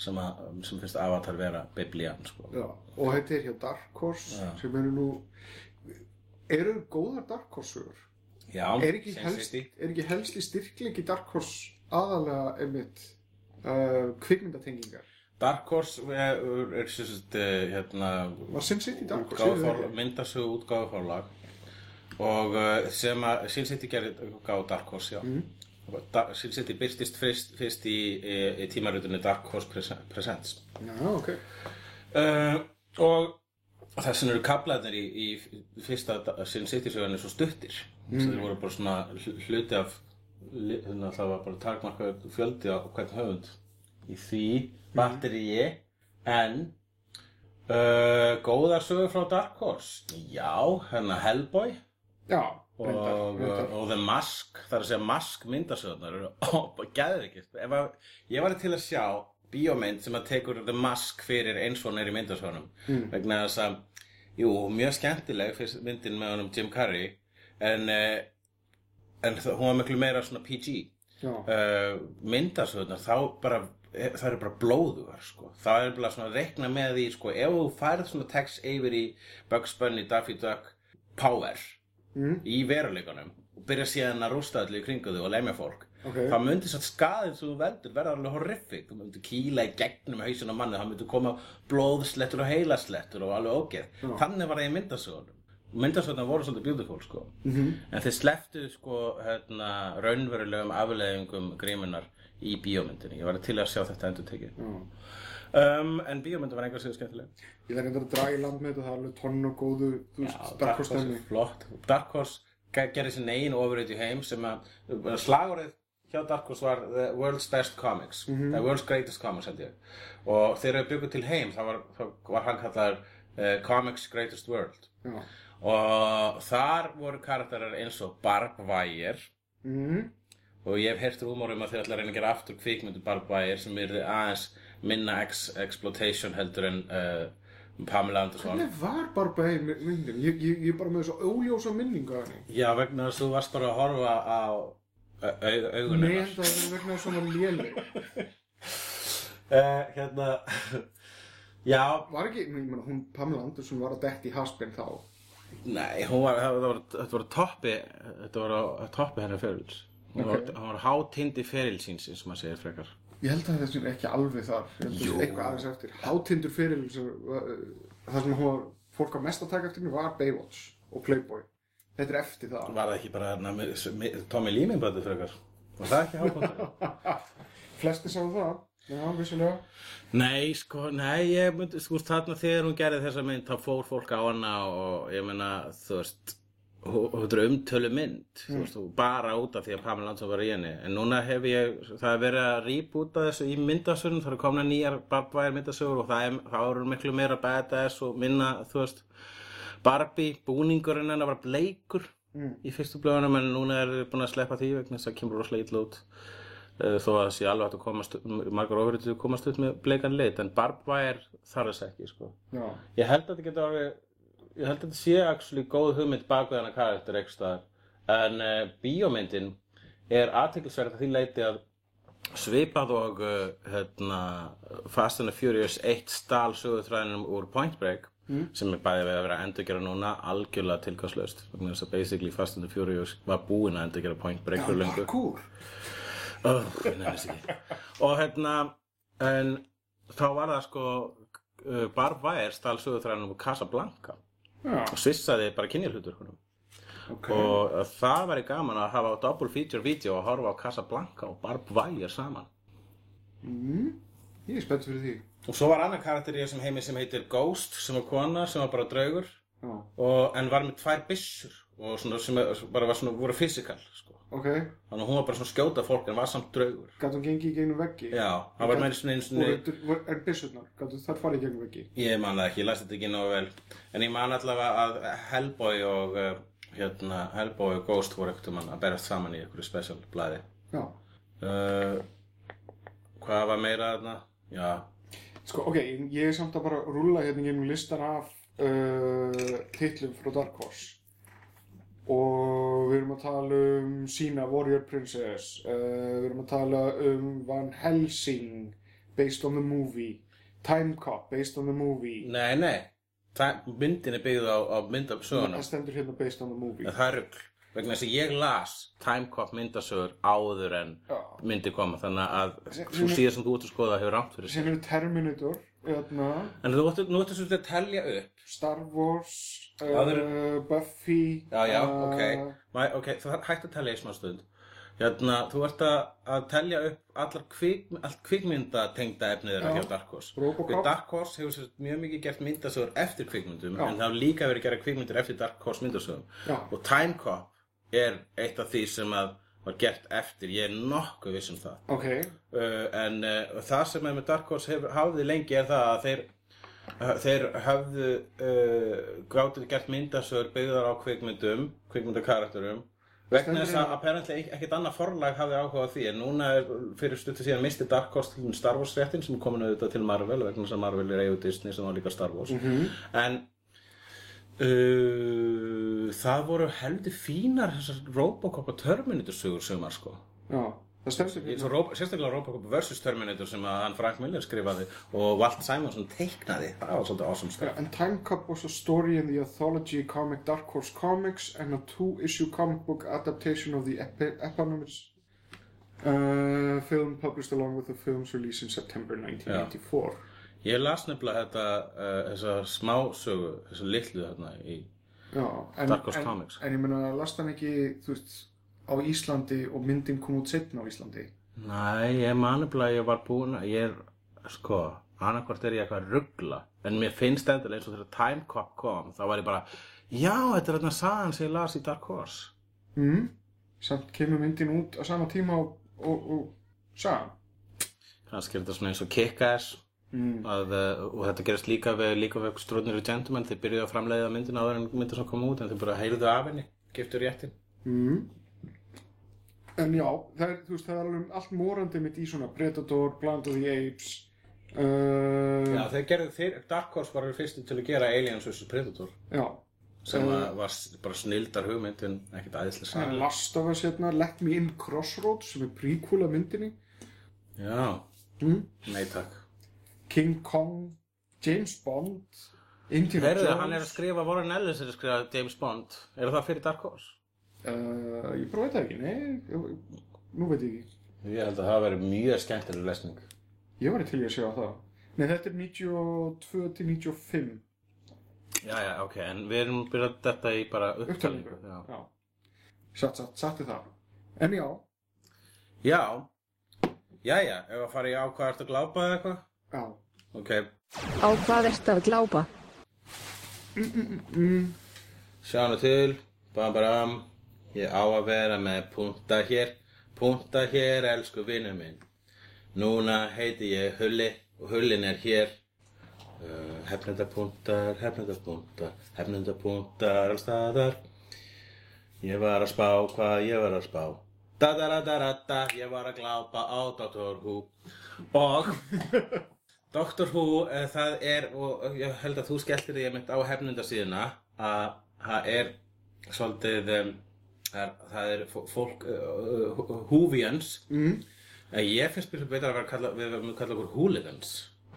sem, að, sem finnst Avatar vera biblían sko. Já, og þetta er hjá Dark Horse Já. sem eru nú eru góðar Dark Horse sögur Já, er ekki, helst, er ekki helst í styrkleiki Dark Horse aðalega einmitt uh, kvikmyndatengingar. Dark Horse er, er sem sagt, eh, hérna myndasögu útgáfuforlag. Og uh, sem að Sin City gerði gáð Dark Horse, já. Mhm. da, Sin City byrstist fyrst, fyrst í, í, í tímarutunni Dark Horse Presen- Presents. Já, ok. Uh, og þessin eru kablaðnir í, í fyrsta Sin City sögunni svo stuttir. Mm. þeir voru bara svona hl- hluti af þannig að það var bara takmarkaður fjöldi á hvern höfund. Í því batteríi en uh, góðar sögur frá Dark Horse. Já, hérna Hellboy. Já, og, reyndar, reyndar. og The Mask það er að segja Mask myndasögurnar ó, gæður ekki ég var til að sjá bíómynd sem að tekur The Mask fyrir eins og neyri myndasögunum. Mm. vegna þess að jú, mjög skemmtileg fyrst myndin með honum Jim Carrey en, uh, en það, hún var miklu meira svona PG uh, myndasögurnar þá bara e, það eru bara blóðugar sko. það er bara svona að reikna með því sko, ef þú færð svona text yfir í Bugs Bunny, Daffy Duck Power mm, í veruleikunum og byrja síðan að rústa allir í kringu þau og lemja fólk ok. þá myndi svo skaðin sem þú veldur verða alveg horrific. Þú myndi kýla í gegnum hausin á manni þá myndi koma blóðslettur og heilaslettur og alveg ógeð. Já. þannig var það í myndasögunum myndasögunum voru svolítið beautiful sko. Mhm. en þeir sleftu sko hérna, raunverulegum afleðingum grímunar í bíómyndinni. Ég var til að sjá þetta endur tekið Já. um, en bíómyndin var einhver sigur skemmtileg. Ég þarf reyndar að draga í land með þetta, það er alveg tonn og góðu, veist, Dark Horse stemning. flott. Dark Horse ge- gerði sin eigin ofurreit í heim sem að slagorðið hjá Dark Horse var The World's Best Comics. The World's Greatest Comics held ég. Og þegar þau byggu til heim þá var, var hann kallar uh, Comics Greatest World. Já. Og þar voru karakterar eins og Barb Wire Mm, og ég hef heyrt rúmur um að þau ætla að reyna að gera aftur kvikmyndu Barb Wire sem er aðeins minna ex exploitation heldur en uh, Pamela Anderson Hvernig var Barba í myndin? Ég, ég, ég er bara með svo óljósa henni. Já, vegna þess að þú varst bara að horfa á au- au- augun Nei, það er vegna þess svona léleg. Uh, hérna, já, Var ekki, ég meina, hún, Pamela Anderson var að detti í haspinn þá. Nei, var, var, þetta var toppi, þetta var á toppi hennar ferils. Hún var, Ok. hún var hátindi ferilsins, eins og maður segir frekar. Ég held að þessi er ekki alveg þar. Ég held að Jú. þessi eitthvað aðeins eftir. Hátindur fyrir það sem hún var, fólk að mest að taka eftir mér var Baywatch og Playboy. Þetta er eftir það. Var það ekki bara með- Tommy Lee myndbættu frekar? Var það ekki hápundur? Flesti sáu það. Já, vissulega. nei, sko, nei, ég myndi, sko, þarna þegar hún gerði þessa mynd, þá fór fólk á hana og ég meina, þú veist, þetta er umtölu mynd þú veist, og bara út af því að Pamela Anderson var í henni en núna hef ég, það er verið að rýbúta þessu í myndasögun, það er komna nýjar Barbwire myndasögur og það er, það eru miklu meira badass og minna, þú veist Barbie, búningurinn hennar var bleikur Mm. í fyrstu blöðunum en núna er þið búin að sleppa því vegna þess að kemur rosalega illa út þó að það sé alveg hægt að komast margar ofurítið komast upp með bleikan lit en Barbwire þarf þess ekki sko. Já, Ég held að þetta getur orðið ég held að þetta sé actually góð hugmynd bak við hana karakter ekki staðar. En uh, bíómyndin er aðteklisverð að því leiti að svipað og uh, hérna, Fast and the Furious 1 stál sögutræðinum úr Point Break sem er bæði við að vera að endurgera núna algjörlega að basically Fast and the Furious var búin að endurgera Point Break fyrir löngu. parkour oh, og hérna en þá var það sko uh, Barbwire stál sögutræðinum úr Casablanca. Og svissaði bara kynjahlutur honum ok. Og uh, það væri gaman að hafa double feature video og horfa á Casablanca og Barbwire saman. Mm. Ég er spennt fyrir því. Og svo var annar karakter í þessum heimi sem heitir Ghost sem var kona sem var bara draugur. Já, og, en var með tvær byssur og svona, sem bara var svona, voru physical sko. Ok. Þannig að hún var bara svona skjóta fólk en var samt draugur. Gat hún gengið í gegnum veggi? já, hann var með svona einu Og var- en byssurnar, gat þar farið í gegnum veggi? ég man það ekki, ég læst þetta ekki nógu vel. En ég man allavega að Hellboy og uh, hérna, Hellboy og Ghost voru ekkert um hann að berast saman í einhverju special blæði Já. Uh, hvað var meira þarna? Já, Sko, ok, ég er samt að bara rúlla hérna gegnum listan af uh, titlum frá Dark Horse og við erum að tala um sína Warrior Princess uh, við erum að tala um Van Helsing based on the movie Time Cop based on the movie. Nei, nei það, myndin er byggð á, á myndasögunum. Það stendur hérna based on the movie. Það er rugl vegna þess að ég las Timecop myndasögur áður en Já. myndi koma þannig að Sem- svo síðan sem þú ert að skoða hefur rámt fyrir sem sig eru Terminator hérna, en þú ættu svolítið að telja upp. Star Wars uh, Buffy já, já, uh, ok, Mæ, ok, það er hægt að telja í smá stund hérna, þú ert að, að telja upp allar kvik, allt kvikmynda tengda efnið þeirra Já. hjá Dark Horse Robocop. Dark Horse hefur sér mjög mikið gert myndasögur eftir kvikmyndum Já. en það hefur líka verið að gera kvikmyndir eftir Dark Horse myndasögum Já. og Timecop er eitt af því sem að var gert eftir, ég er nokkuð viss um það ok, uh, en uh, það sem er með Dark Horse hef, hafði lengi er það að þeir þeir hafðu uh, gátið gert myndasögur byggðar á kvikmyndum kvikmyndakarakterum. Vegna þess að apparently ek- ekkert annað forlag hafði áhuga á því en núna er fyrir stuttu síðan misti Dark Horse til Star Wars réttin sem komin auðvitað til Marvel vegna þess að Marvel er eigu Disney sem var líka Star Wars. Mhm. en uh, það voru heldur fínar þessar Robocop og Terminator sögur sumar sko. Já það svo Rob- sérstaklega Robocop vs. Terminator sem að hann Frank Miller skrifaði og Walt Simonson teiknaði það var svolítið awesome stuff and Time Cop was a story in the anthology comic Dark Horse Comics and a two-issue comic book adaptation of the eponymous uh, film published along with the film's release in September 1984. ég las nefnilega þetta uh, þessa smásögu, þessa litlu þarna í Já, en, Dark Horse en, Comics. En ég meina, last hann ekki, þú veist, á Íslandi og myndin kom út setna á Íslandi. Næ, ég man nefnilega að ég var búinn að ég er, sko, annarkvort er ég eitthvað að ruggla en mér finnst þetta eins og þegar Time Cop kom þá var ég bara, já, þetta er þarna sagan sem ég las í Dark Horse Mm. Samt kemur myndin út á sama tíma og, og, og sagan. kannski er þetta svona eins og Kick-Ass Mm. að, uh, og þetta gerist líka við líka við Extraordinary Gentlemen þeir byrjuðu að framleiða myndina áður en myndin sem kom út en þeir bara heyrðu af henni, giftu réttin Mm. En já, það er, veist, það er alveg allt morandi mitt í svona Predator, Planet of the Apes uh, Já, þeir gerðu, þeir, Dark Horse var fyrstu til að gera Aliens vs. Predator já. sem Uh, var bara snildar hugmynd en ekkert er saga Last of Us hérna, Let Me In Crossroads sem er af myndinni Já, mm. nei takk King Kong, James Bond Indiana Heyrðu, Jones hann er að skrifa, Warren Ellis er að skrifa James Bond Er það fyrir Dark Horse? Uh, Ég bara veit það ekki, nei ég- Nú veit ég ekki. Ég held að það veri mjög skemmtileg lesning. Ég var til í að sjá það. Nei, þetta er 92 til 95 Já, já, ok, en við erum byrjað þetta í bara upptalningu upptalningu Já, Já, satt, satt, sattu það. En já, já, já, já ef að fara í á hvað ertu að glápa eða eitthvað? Já. Ok, Á hvað ertu að glápa? sjáum við til Bam, bam, ég á að vera með punta hér, punta hér, elsku vinnu minn. Núna heiti ég Hulli og Hullin er hér. Uh, hefnendapuntar, hefnendapuntar, hefnendapuntar allstaðar. Ég var að spá hvað ég var að spá. Da da da da da da, ég var að glápa á Dr. Who. Og Dr. Who, uh, það er, og ég held að þú skelltir því einmitt á hefnundasíðuna, að það er svolítið, um, það það er fó- fólk, uh, uh, Whovians. Mm. Ég finnst betra að vera að kalla, við verðum að kalla okkur hooligans.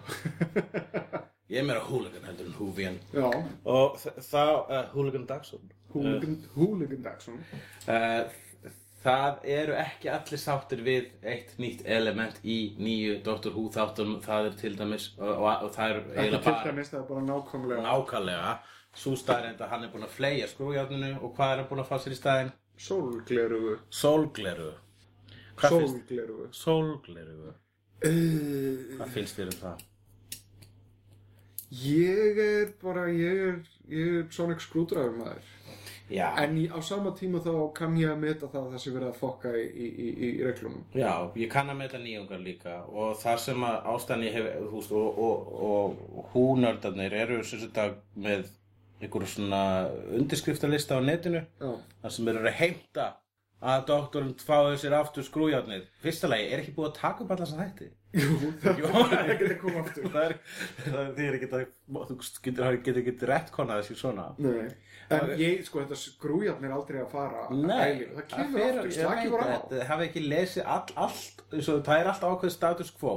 Ég er meira hooligan heldur en. Já, Og þá, uh, hooligan Dagsson. Hooligan, Hooligan Dagsson. Uh, það eru ekki allir sáttir við eitt nýtt element í nýju Doctor Who þáttum, það er til dæmis og, og, það er eiginlega til bara dæmis það er bara nákvæmlega nákvæmlega svo staðrind að hann er búinn að fleia skrújárninu og hvað er hann búinn að fá sér í staðinn? Sólglerugu. Sólgleru Hvað finnst? Sólglerugu. Sólgleru Uh, Hvað finnst þér um það? ég er bara, ég er, ég er Sonic Screwdriver maður. Já, En í, á sama tíma þá kann ég að meta það að það sé verið að fokka í, í, í, í reglunum. Já, ég kann að meta nýjungar líka og það sem að ástæðan ég hef, þú veist, og, og, og húnördarnir eru sem þetta með einhverju svona undirskriftalista á netinu Já. þar sem eru að heimta að doktorinn fáið sér aftur skrújárnið. Fyrsta lagi, er ekki búið að taka upp að hætti? Jú, það er ekki að koma aftur. Það er, það er, ekki að, þú getur, ekki réttkonnað þessi svona. Nei. En ég, sko, þetta skrújarn er aldrei að fara Nei, að æli. Það kemur aftur, ég slaki veit bara á. þetta, Það hafi ekki lesið all, allt, svo, það er alltaf ákveð status quo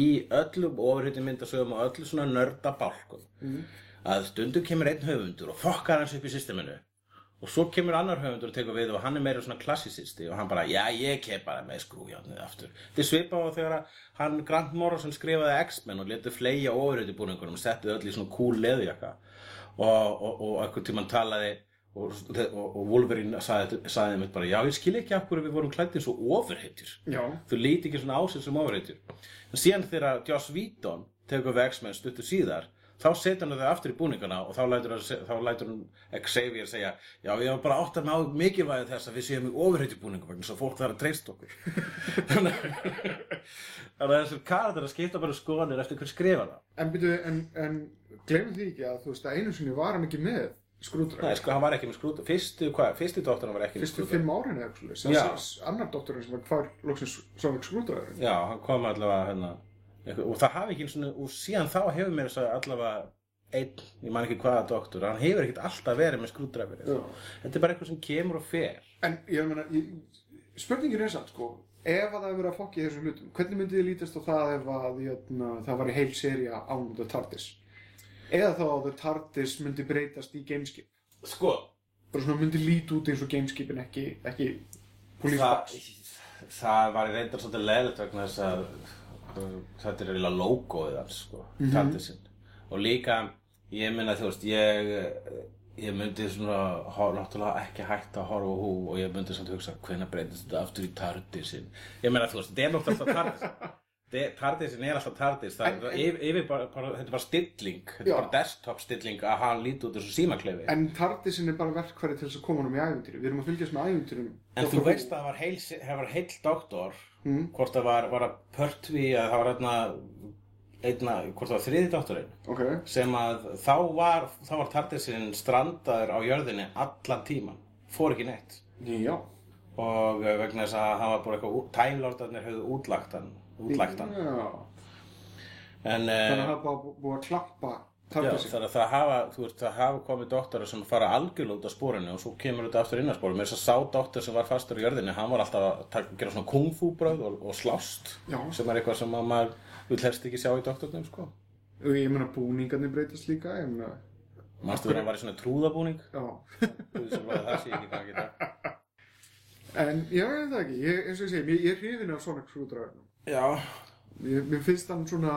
í öllum ofurhutin myndasögum og öllu svona nörda bálkum að stundum kemur einn höfundur og fokkar hans upp í systeminu. Og svo kemur annar höfundur og tekur við og hann er meira svona klassisisti og hann bara, já ég kem bara með skrújárnið aftur. Þetta svipað á þegar hann Grant Morrison skrifaði X-Men og letu fleia ofurhuti búningunum og setti öll í svona cool leðjaka. Og, og, og einhvern tímann talaði og, og, og Wolverine sagði, sagði mér bara, já ég skil ekki af hverju við vorum klættið svo ofurhetjur. Já. þú líti ekki svona á sig sem ofurhetjur. En síðan þegar Joss Whedon tekur við X-Men stuttu síðar þá setur hann þau aftur í búningana og þá lætur, hann, þá lætur hann Xavier segja já ég var bara átt að ná mikilvægi þess að við séum í ofurhetjubúningum vegna svo fólk þarf að treysta okkur. Þannig að þessir karakter að skipta bara skoðanir eftir hver skrifa það. En byrju, en, en glemum því ekki að þú veist að einu sinni var hann ekki með Nei, skrúdræður. sko, hann var ekki með skrúta Fyrstu, hvað, fyrstu dótturinn var ekki með Fyrstu skrúta fimm árin eða eitthvað. Annar doktorinn sem var hvar loksins Hérna Og það hafi ekki einu svona Og síðan þá hefur mér þess að allavega Einn, ég man ekki hvaða doktor Hann hefur ekkert alltaf verið með skrúdræfir. Þetta er bara eitthvað sem kemur og fer En ég meina, spurningin er samt sko, ef að það hefur verið að fokka í þessum hlutum, hvernig myndi þið lítast á það ef að jötna, það var í heil seria án The TARDIS? Eða þá að The TARDIS myndi breytast í gameskip? Sko, Bara svona myndi líti út eins og gameskipin ekki, ekki police það, var reyndar svolítið leðilegt vegna þess að þetta er eiginlega logoið hans sko, mm og líka ég minna þú veist ég, ég myndi svona hor- náttúrulega ekki hægt að horfa hú og ég myndi samt hugsa hvenær breytist þetta aftur í tardisin ég meina þú veist, þetta er náttúrulega alltaf tardis De- Tardisin er alltaf tardis það er yfir, yfir bara, bara, þetta er bara stilling. Þetta er bara desktop stilling að hann líti út þessu símaklefi. En TARDISin er bara verkfæri til þess að koma honum í ævintýri. Við erum að fylgjast með ævintýrum. En þú veist að það var heil, heill doktor Mm. hvort það var, var að Pertví að það var einna, einna hvort það var þriði doktorinn Ok, sem að þá var, þá var Tardisinn strandaður á jörðinni allan tíman, fór ekki neitt já. og eh, vegna þess að hann var bara eitthvað, tæmlórdarnir höfðu útlagt hann, útlagt hann. En Þannig að það bara búið að klappa já, TARDISin. þannig að það hafa, veist, það hafa komið doktorar sem fara algjörlega út á spórinu og svo kemur þetta aftur inn á spórinu, með þess að sá doktor sem var fastur á jörðinni, hann var alltaf að gera svona kungfú bröð og, og slást Já. sem er eitthvað sem að maður vil helst ekki sjá í doktornum sko. Og ég meina búningarnir breytast líka, ég meina, Manstu þegar hann var í svona trúðabúning? já. Það sé ekki hvað geta. En ég veit það ekki, ég, eins og ég segi, ég, ég er hrifin af Sonic Screwdriver. Já. Mér, mér finnst hann svona,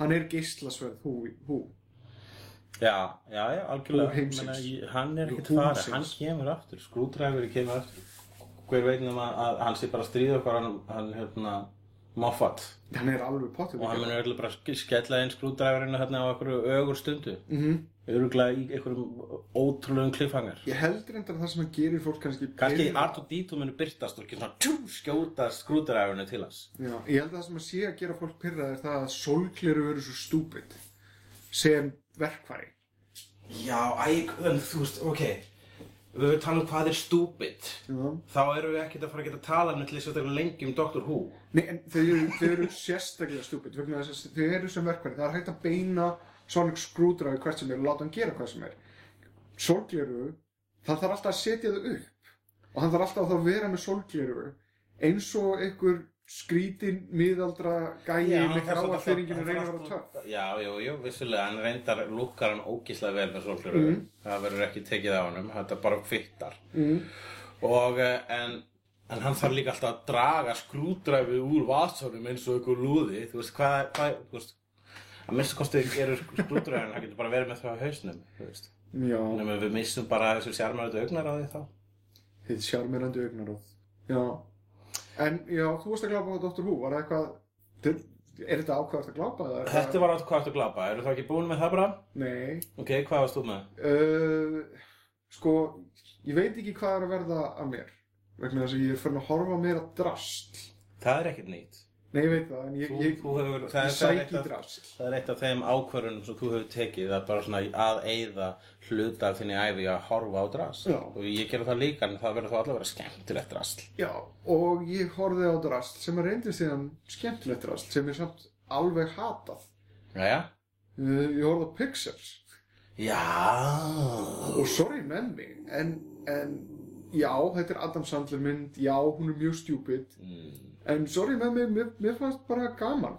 hann er geislasverð, hú, hú. Já, já, já, algjörlega. Hann er ekkert farið, hann kemur aftur, skrúdræfuri kemur aftur. Hver veit nema að hann sé bara að stríða okkar, hann, hann hérna, Moffat. Hann er alveg potið og hann munur öll bara sk- skella inn skrúdræfurinn hérna á einhverju ögur stundu. Mhm. öruglega í einhverjum ótrúlegum kliffhangar Ég held reyndar að það sem hann gerir fólk kannski kannski pirra- R2-D2 munur byrtast og ekki svona tjú, skjóta skrúdræfurinn til hans. Já, ég held að það sem að sé að gera fólk pyrrað er það að sólkleru verður svo stúpid. Sem verkfæri. Já, æg, en þú veist, ok við höfum talað um hvað er stúpid Já. þá erum við ekkert að fara að geta tala með til þess að þetta lengi um Doctor Who. Nei, en þau eru, þau eru sérstaklega að þau eru sem verkfæri. Það er hægt að beina sonic screwdriver hvert sem er og láta hann gera hvað sem er. Sólkleru það þarf alltaf að setja þau upp og hann þarf alltaf að vera með sólkleru eins og einhver skrítin miðaldra gæi með gráa fyringinu reynir að vera töff. Já, jú, jú, vissulega, hann reyndar lukkar hann ógíslega vel með sólflöru það verður ekki tekið á honum, þetta bara fittar mm. og eh, en, en hann þarf líka alltaf að draga skrúdræfið úr vatsónum eins og ykkur lúði. Þú veist, hvað, hvað, þú veist að minnst kosti eru skrúdræfin hann getur bara verið með það á hausnum þú veist, Já, nema við missum bara þessu sjármærið augnar á því þá. Þið sjármyrandi augnaróð Já, en já, þú varst að glápa á Dr. Who, var það eitthvað til, er þetta ákvæðast að glápa? Er Þetta var áttu að glapa, eru það ekki búin með það bara? Nei, Ok, hvað varst þú með? uh, sko, ég veit ekki hvað er að verða af mér vegna þess að ég er fyrir að horfa meira drast Það er ekkert nýtt Nei, ég veit það, en ég, Þú, ég, þú hefur, ég, er- er sæki af- drast Það er eitt af þeim ákvörðunum sem þú hefur tekið að bara svona að eyða hluta af þinni æfi að horfa á Já. og ég gera það líka en það verður þá allavega að vera skemmtilegt drast Já, og ég horfði á drast sem að reyndi síðan skemmtilegt drast sem er samt alveg hatað. Jæja? uh, Ég horfði á Pixels. Já. Og sorry með mig en, en já, þetta er Adam Sandler mynd já, hún er mjög stjúpid mm. En sorry með mig, mér, mér fannst bara gaman.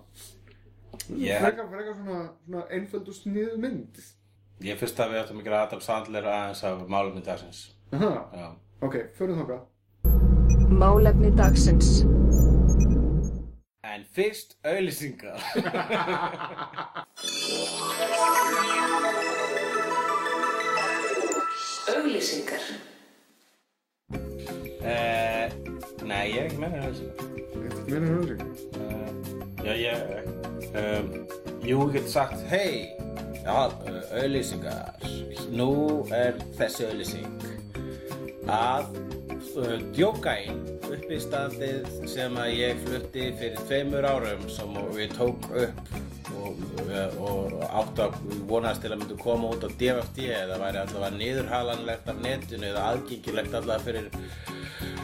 Ég- frekar, frekar svona, svona einföld og sniðu mynd. Ég fyrst að við ættum að gera Adam Sandler aðeins af málumni dagsins. Aha, Já. Ok, förum þangað. Málefni dagsins. En fyrst auðlýsingar Auglýsingar. uh, Nei, ég er ekki með mér auðlýsingar Þetta meina höfðing Uh, já, ég um, Jú, ég get sagt Hei, já, uh, auðlýsingar Nú er þessi auðlýsing að djókain uppistandið sem að ég flutti fyrir tveimur árum sem ég tók upp og, og átt að vonast til að myndu koma út á DFD eða væri allavega niðurhalanlegt af netinu eða aðgengilegt allavega fyrir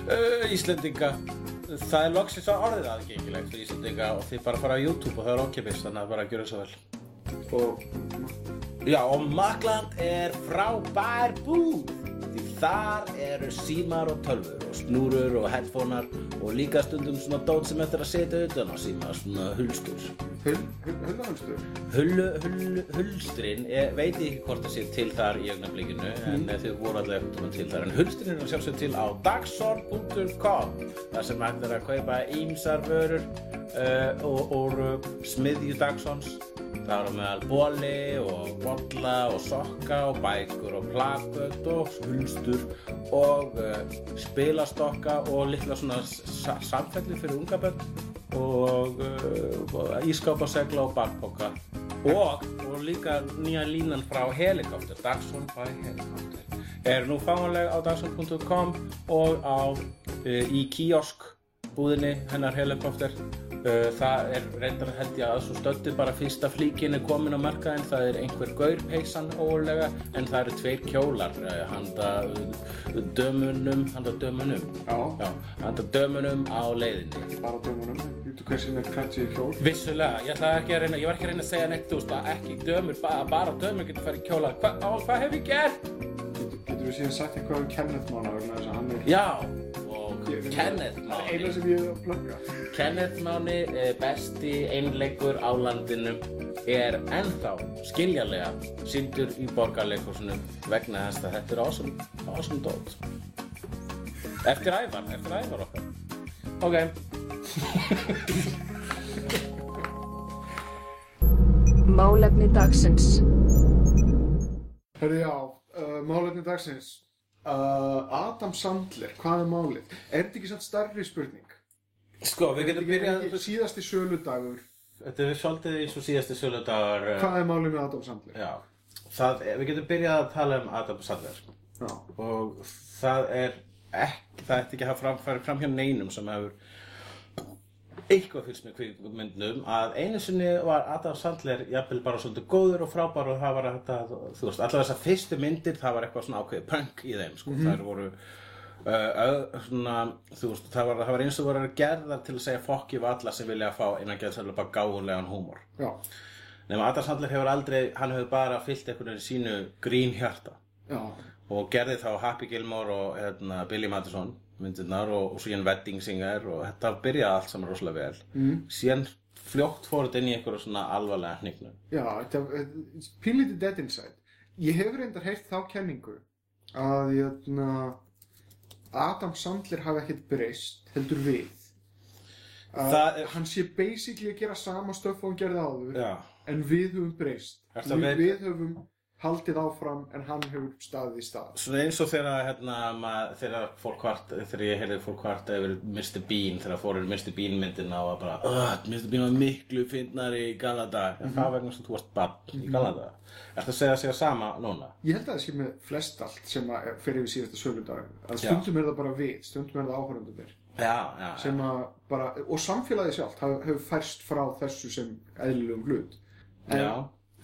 uh, Íslendinga. Það er loksins á orðið aðgengilegt fyrir Íslendinga og þið bara fara á YouTube og það er okkipis þannig að bara gjöra svo vel. Og Já og Makland er frábær búð þar eru símar og tölfur og snúrur og headphonear og líka stundum svona dót sem eftir að setja utan á síma svona hulstur. Hull, hull, hullahulstur Hullu, hull, hulstrin, ég veit ekki hvort það sé til þar í augnablikinu en þið voru allavega einhvern tímann til þar. En hulstrin er sjálfsög til á dagsor.com þar sem hægt er að kaupa ímsar vörur uh, og, og uh, smiðju dagsons það eru meðal bóli og bolla og sokka og bækur og plakött og hulstur og uh, spilastokka og litla svona sa samfelli fyrir unga börn og uh, ískápasegla og bakpoka. Og, og líka nýja línan frá Helikopter Dagson by Helikopter. Er nú fáanleg á dagson.com og á uh, í kiosk búðinni hennar Helikopter. uh, það er reyndar held ég að svo stöndi bara fyrsta flíkin er komin á markaðin það er einhver gaurpeysan ólega en það eru tveir kjólar uh, handa uh, dömunum handa dömunum Já, Já, handa dömunum á leiðinni bara dömunum Þú hver sem er í kjól Vissulega, ég reyna, ég var ekki að reyna að segja neitt, þú veist, að ekki dömur, ba bara dömur getur farið kjóla. Hva, hvað hef ég gert? Getur, við síðan sagt eitthvað um Kenneth Mána vegna þess að hann er Já, Kenneth Það er eina Máni. sem ég er að plugga Kenneth Máni, eh, besti einleikur á landinu, er ennþá skiljanlega síndur í borgarleikursinu vegna þess að þetta er awesome, awesome dót. Eftir ævar, eftir ævar okkar. Ok. Málefni dagsins. Herði já, uh, málefni dagsins uh, Adam Sandler, hvað er málið? Er þetta ekki samt starri spurning? Sko, við getum byrjað síðasti söludagur Þetta er svolítið eins og síðasti söludagar uh, Hvað er málið með Adam Sandler? Já, það, við getum byrjað að tala um Adam Sandler Já. og það er ekki, það ætti ekki að hafa fram, farið fram hjá neinum sem hefur eitthvað fylgst með kvikmyndum að einu sinni var Adam Sandler jafnvel bara svolítið góður og frábær og það var þetta, þú veist, allar þessar fyrstu myndir það var eitthvað svona ákveðið punk í þeim sko, þær voru uh, svona, þú veist, það var, það var eins og voru gerðar til að segja fokki við alla sem vilja fá innan geðsæðlega bara gáfulegan húmor. Nema Adam Sandler hefur aldrei, hann hefur bara fyllt einhvern veginn sínu grín hjarta. Já. og gerði þá Happy Gilmore og hérna, Billy Madison myndirnar og, og síðan Wedding Singer og þetta byrjaði allt saman rosalega vel mm. síðan fljótt fór þetta inn í einhverju svona alvarlega hnygnum Já, þetta er pínlítið dead inside. Ég hef reyndar heyrt þá kenningu að jötna, Adam Sandler hafi ekkert breyst, heldur við. Að er- Hann sé basically að gera sama stöff og hann gerði áður, Já, en við höfum breyst. Við, við höfum haldið áfram, en hann hefur staðið í stað. svona eins og þegar hérna, mað, þegar fólk hvart þegar ég heyrði fólk hvart yfir Mr. Bean þegar fórum Mr. Bean myndina og bara "Ugh, Mr. Bean var miklu fyndnari í Galada en það var vegna sem þú varst bann í Galada Ertu að segja sig sama núna? Ég held að það sé með flest allt sem að fer yfir síðasta söludag. Að Já. stundum er það bara við, stundum er það áhörundum Já, já, sem að bara, og samfélagið sjálft hefur hef færst frá þessu sem eðlilegum hlut en, Já.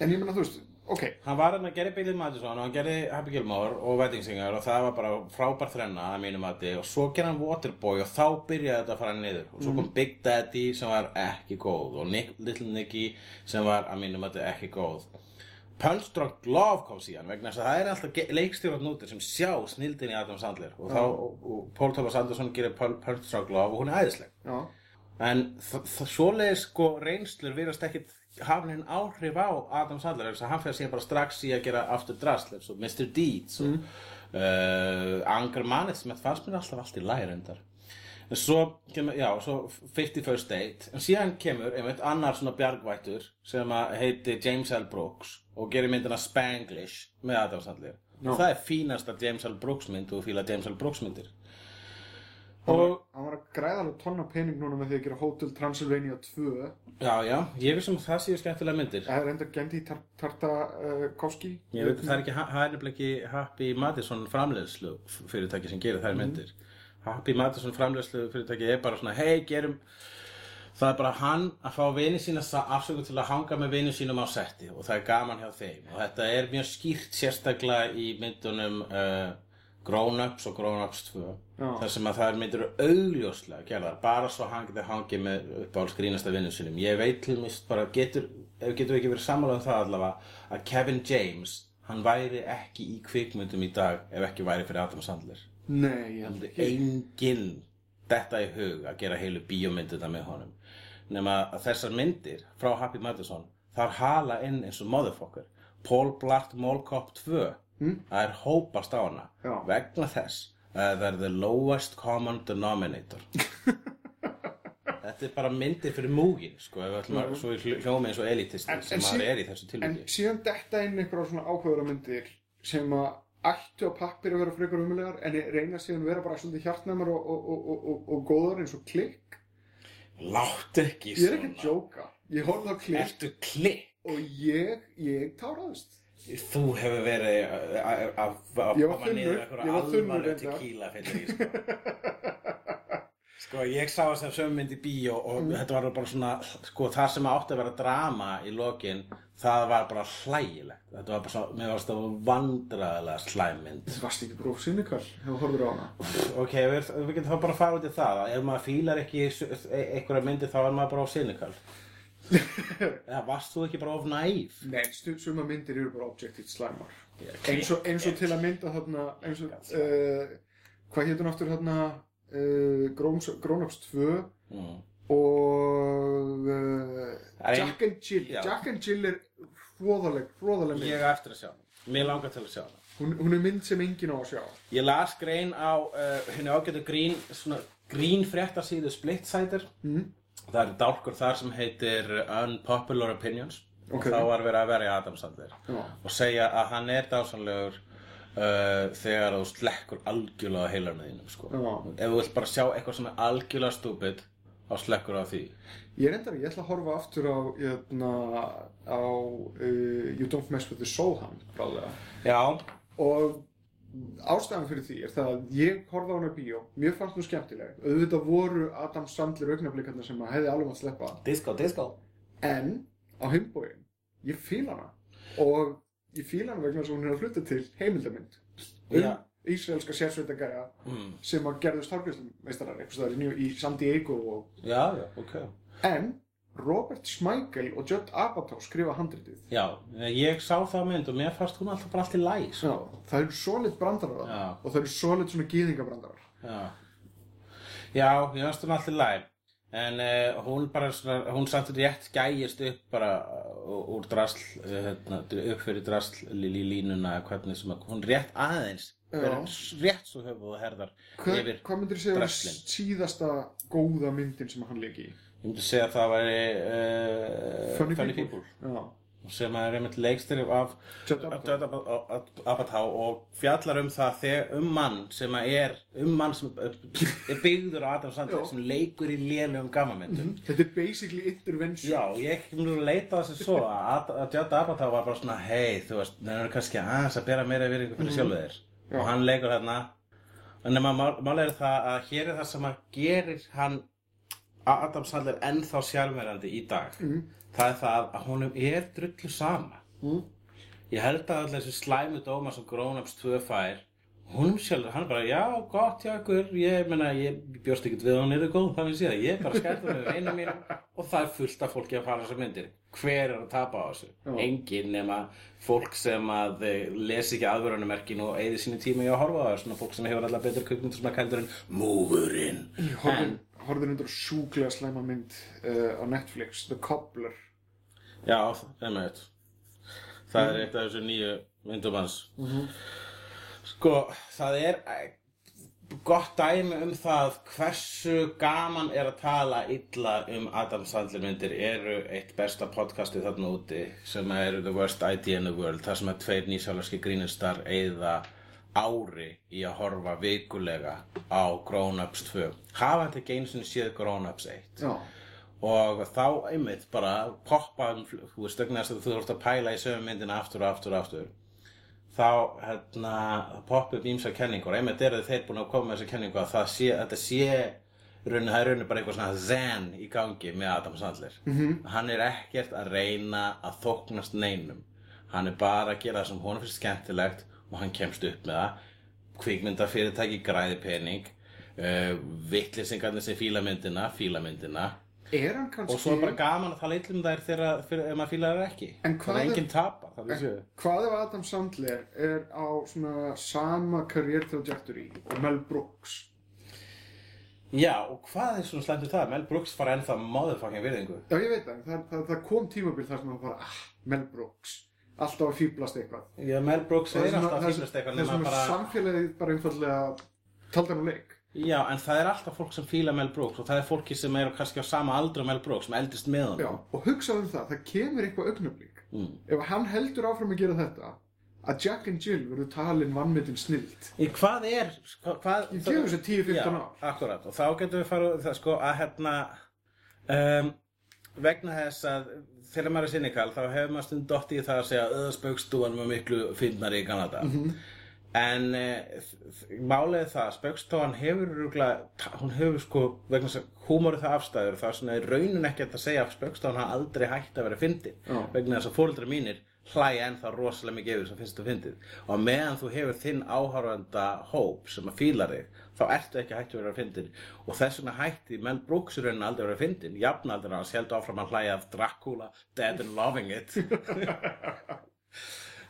en ég meina þú veist, ok. Hann var hann að gera Billy Madison og hann gerði Happy Gilmore og Wedding Singer og það var bara frábær þrenna að mínu mati. Og svo gerði hann Waterboy og þá byrjaði þetta að fara niður. Og svo kom Big Daddy sem var ekki góð og Nick, Little Nicky sem var að mínu mati ekki góð. Punch Drunk Love kom síðan vegna þess að það er alltaf leikstjórat nútir sem sjá snildin í Adam Sandler. Og, þá, og, og Paul Thomas Anderson gerir Pun- Punch Drunk Love og hún er æðisleg. Já, En svoleiðis sko reynslur virðast ekkit hafa henni áhrif á Adam Sandler þess að hann fyrir síðan bara strax í að gera After Drust eins og Mr. Deeds og uh, Anger Management fannst mér alltaf allt í læri endar en svo kemur, já, svo 51st Date en síðan kemur einmitt annar svona bjargvættur sem að heiti James L. Brooks og gerir myndina Spanglish með Adam Sandler og það er fínasta James L. Brooks mynd og fíla James L. Brooks myndir og hann var að græða alveg tonna pening núna með því að gera Hotel Transylvania 2 Já, já, ég vissum að það séu skemmtilega myndir. Það er enda Gendi Tar Tartakovski Ég veit að það er ekki, það er nefnilega ekki Happy Madison framleiðslu fyrirtæki sem gerir þær myndir. Happy Madison framleiðslu fyrirtæki er bara svona, hei, gerum það er bara hann að fá vini sína afsöku til að hanga með vini sínum á setti og það er gaman hjá þeim. Og þetta er mjög skýrt sérstaklega í myndunum uh, Grown Ups og Grown Ups 2 Já. þar sem að það er myndir augljóslega gerðar. Bara svo hann getur hangið með uppáhalds grínasta vinnu sínum. Ég veit til mist bara getur ef getur ekki verið sammála um það allavega að Kevin James hann væri ekki í kvikmyndum í dag ef ekki væri fyrir Adam Sandler. Nei, ekki. er enginn þetta í hug að gera heilu bíómyndina með honum. Nema að þessar myndir frá Happy Madison þar hala inn eins og motherfucker. Paul Blart Mall Cop 2 það er hópast á hana. Já. vegna þess að það er the lowest common denominator. Þetta er bara myndir fyrir múgin sko, ef við ætlum að svo í hljómi eins og elitisti En- sem en sí- er í þessu en tilviki síðan detta inn einhverja svona ákveðura myndir sem að ættu á pappir að vera frekar umulegar en reyna síðan að vera bara svolítið hjartnæmar og, og, og, og, og, og góðar eins og klikk. Láttu ekki ég er ekki að jóka ég horfði á klikk. Ertu klikk? Og ég, ég táraðist Þú hefur verið að- að koma niður alvarlegu reyndar. tequila fyllir í sko. sko, ég sá þess að sömu mynd í bíó og Mm. þetta var bara svona sko, það sem átti að vera drama í lokin það var bara hlægilegt þetta var bara svona, mér varst það vandræðilega slæmmynd Þú varst ekki bróf sinnikall hefur horfður á hana ok, við, við getum þá bara að fara út í það að ef maður fílar ekki e- einhverja myndi þá er maður bara á sinikal eða varst þú ekki bara of næf? Nei, suma myndir eru bara objective slæmar. Eins og, eins og til að mynda þarna eins og, uh, hvað hann aftur þarna? Uh, Ups 2 mm. og uh, er Jack and Jill. Já. Jack and Jill er hróðaleg hróðaleg mynd. Ég á eftir að sjá hana. Mér langar til að sjá hana. Hún, hún er mynd sem enginn á að sjá. Ég las grein á henni ágætu grín, svona, grín fréttasíðu Splitsider. Mhm. Það er dálkur þar sem heitir Unpopular Opinions. Ok. Og þá var verið að verja Adam Sandler. Já. Og segja að hann er dásanlegur uh, þegar þú slekkur algjörlega á heilarnu þínum, sko. Ef þú vilt bara sjá eitthvað sem er algjörlega stúpid á slekkur á því Ég endar, ég ætla að horfa aftur á, jötna, á uh, You Don't Mess With The Soul Hand, bráðlega. Já, Og ástæðan fyrir því er það að ég horfa á hana bíó, mér fannst hún skemmtileg. Auðvitað voru Adam Sandler augnablikarnir sem að hefði alveg mátt sleppa. disco, disco En á heimbóin, ég fíl hana. Og ég fíl hana vegna þess að hún er að hluta til heimildamynd. Um Já. ísraelska sérsveitagæja mm. sem að eitthvað staðar í, San Diego og Já, já, ok En Robert Smigel og Judd Apatow skrifa handritið. Já, ég sá það mynd og mér fannst hún alltaf bara allt í læs Já, það eru solid brandarar Já. og það eru solid svona gýðingabrandarar. Já, já ég fannst hún allt í læs En uh, hún bara svona, hún samt rétt gæjist upp bara uh, úr drasl, uh, hérna, upp fyrir drasl í línuna eða hvernig sem að, hún rétt aðeins, rétt svo höfuð og herðar Hvað, yfir. hvað myndir þú segja var drasslinn. síðasta góða myndin sem hann leiki í? Ég myndi segja að það væri uh, Funny People. Já, sem er einmitt leikstýri af Apatow. Og fjallar um það þegar um mann sem að er um mann sem er er byggður á Adam Sandler sem leikur í lélegum gammamyndum Þetta er basically intervention. Já, ég hef nú leitað þessu svo að, að Judd Apatow var bara svona hei, þú veist, það er kannski aðeins að bera meira virðingu fyrir sjálfu þér Já. og hann leikur hérna en nema mál- málið er það að hér er það sem að gerir hann Adam Sandler ennþá sjálfverandi í dag. Mm. það er það að honum er drullu sama. Mm. ég held að allir þessi slæmu dóma sem Grown Ups 2 fær hún sjálf, hann bara, já, gott hjá ykkur. Ég meina, ég bjóst ekkert við að hún er góð þannig séð, ég. Er bara skært með einu mínum og það er fullt af fólki að fara þessar myndir. Hver er að tapa á þessu? Já. engin nema fólk sem að eh, lesi ekki aðvörunumerkin og eigði sínu tíma í að horfa á svona fólk sem hefur allar betur kvikmyndur sem að kældur en múfurinn Horfður undir sjúklega slæma mynd uh, á Netflix, The Cobbler. Já, þetta Það er eitt af þessu nýju myndum hans. Sko, það er eh, gott dæmi um það hversu gaman er að tala illa um Adam Sandler myndir eru eitt besta podcastið þarna úti sem er The Worst Idea in the World þar sem að tveir nýsjálarski grínistar eigða ári í að horfa vikulega á Grown Ups 2 hafandi ekki einu sinni séð Grown Ups 1 Já. og þá einmitt bara poppa um, þú veist, þess að þú þurft að pæla í sömu myndina aftur og aftur og aftur. Þá hérna poppa upp ímsa kenningur, einmitt eru þeir búin að koma með þessa kenningu að það sé, þetta sé raunin, það er raunin bara eitthvað svona zen í gangi með Adam Sandler. -hmm. hann er ekkert að reyna að þóknast neinum. Hann er bara að gera það sem honum finnst skemmtilegt og hann kemst upp með það. Kvikmyndafyrirtæki græði pening uh, vittlisingarnir sem fíla myndina fíla myndina. Er hann kannski... og svo er bara gaman að tala illum þær þegar maður fílar þær ekki. Það er enginn tapar það Hvað ef Adam Sandler er á svona sama career trajectory og Mel Brooks? já og hvað er svona slæmt við það? Mel Brooks fara ennþá motherfucking virðingu. Já, ég veit það, það, það, það kom tímabil þar sem hann bara, ah, Mel Brooks, alltaf að fýblast eitthvað. já Mel Brooks er er alltaf að fílast eitthvað sem bara samfélagið bara einfallega taldi hann á leik. já en það er alltaf fólk sem fíla Mel Brooks og það er fólki sem eru kannski á sama aldru og Mel Brooks sem eldist með hann Já, og hugsaðu um það, það kemur eitthvað augnablík. Mm. Ef hann heldur áfram að gera þetta, að Jack and Jill verður talin vannmyndin snild. Í hvað er hvað, Ég gefur þessu 10-15 Já, ár. akkurat, og þá getum við farið það sko að hérna um, vegna þess að þegar maður er cynikal þá hefur maður stund dotti í það að segja að spaukstúan var miklu fyndnari í Kanada. En uh, málið það spaukstúan hefur rúglega, hún hefur sko vegna þess að húmórið það afstæður það er svona í raunin ekki að segja að spaukstúan hafa aldrei hægt að vera fyndin. Já. vegna þess að fóreldrar mínir hlæja ennþá rosalega mikið yfir sem finnst þú fyndið. Og meðan þú hefur þinn áháranda hóp sem að fíla þig þá ertu ekki hægt að vera fyndin og þess vegna hætti Mel Brooks í rauninni aldrei að vera fyndin jafnaldur hans held áfram að hlæja af Dracula Dead and Loving It.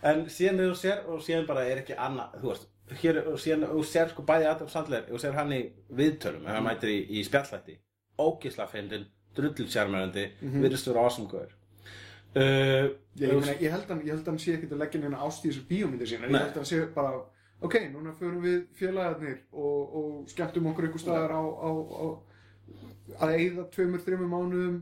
En síðan þú sér og síðan bara er ekki annað þú veist, hér, og síðan þú sér sko bæði Adam Sandler og sér hann í viðtölum ef hann mætir í, í spjallætti ógisla fyndin, drullsjarmerandi mm -hmm. virðist vera awesome uh, Ég, ég, ég, held held hann sé ekkert að leggja neina ást í þessu bíómyndir sína. Ég held hann sé bara, ok, núna förum við félagarnir og, og skemmtum okkur einhver staðar á, á, á að eyða tveimur, þreimur mánuðum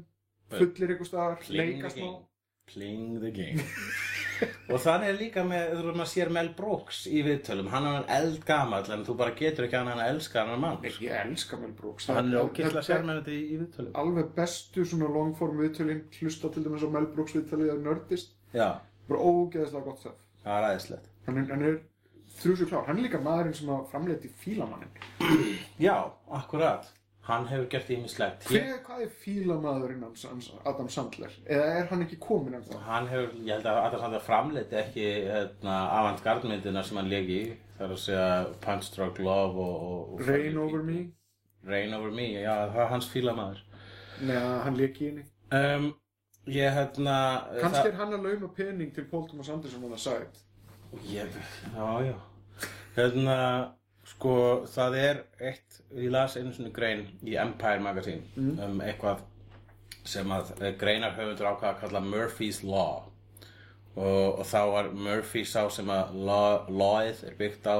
fullir einhver staðar, Playing leika the smá. game Playing the game og þannig er líka með, þú veist, maður sér Mel Brooks í viðtölum, hann er hann eldgamall en þú bara getur ekki annað en að elska hann mann Ég elska Mel Brooks. hann er Það- ógeðslega þetta- sérmennandi í, í viðtölum Alveg bestu svona longform viðtölin, hlusta til dæmis á Mel Brooks viðtalið af Nerdist. já, Bara ógeðslega gott það. það er aðeinslegt Hann er, hann er þrjúsu klár. Hann er líka maðurinn sem að framleiti fílamannin. já, akkurat hann hefur gert ímislegt Hver, hvað er fílamaðurinn hans, Adam Sandler? Eða er hann ekki komin ennþá? hann hefur, ég held að Adam Sandler framleiti ekki hérna, avantgardmyndina sem hann legi í það er að segja Punch Drunk Love og, og, og Rain Over Me? Rain Over Me, já, það er hans fílamaður Nei, hann leik í henni. um, ég hérna Kannski er hann að lauma pening til Paul Thomas Anderson on the side. Ég, já, já. Hérna, sko, það er eitt, ég las einu svona grein í Empire Magazine um eitthvað sem að eh, greinar höfundur ákvað að kalla Murphy's Law. Og, og þá var Murphy sá sem að law, lawið er byggt á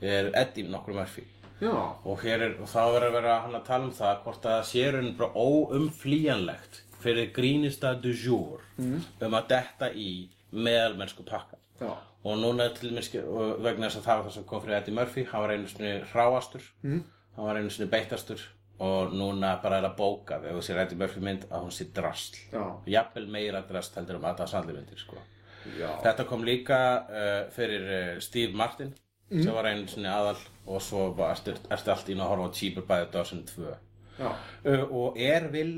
er Eddie nokkur Murphy. Já. og, hér er, og þá verður að vera hann að tala um það hvort að það sé raun bara óumflýjanlegt fyrir grínista du jour um að detta í meðalmennsku pakka. Já. Og núna til og vegna þess að það var það sem kom fyrir Eddie Murphy hann var einu sinni hráastur mm. hann var einu sinni beittastur og núna bara er að bóka ef þú sér Eddie Murphy mynd að hún sé drasl Já. jafnvel meira drasl heldur um að það sandli myndir sko. Þetta kom líka uh, fyrir uh, Steve Martin sem var einu sinni aðal og svo ertu allt í að horfa á Cheaper by the Dozen 2 Já. uh, og er Will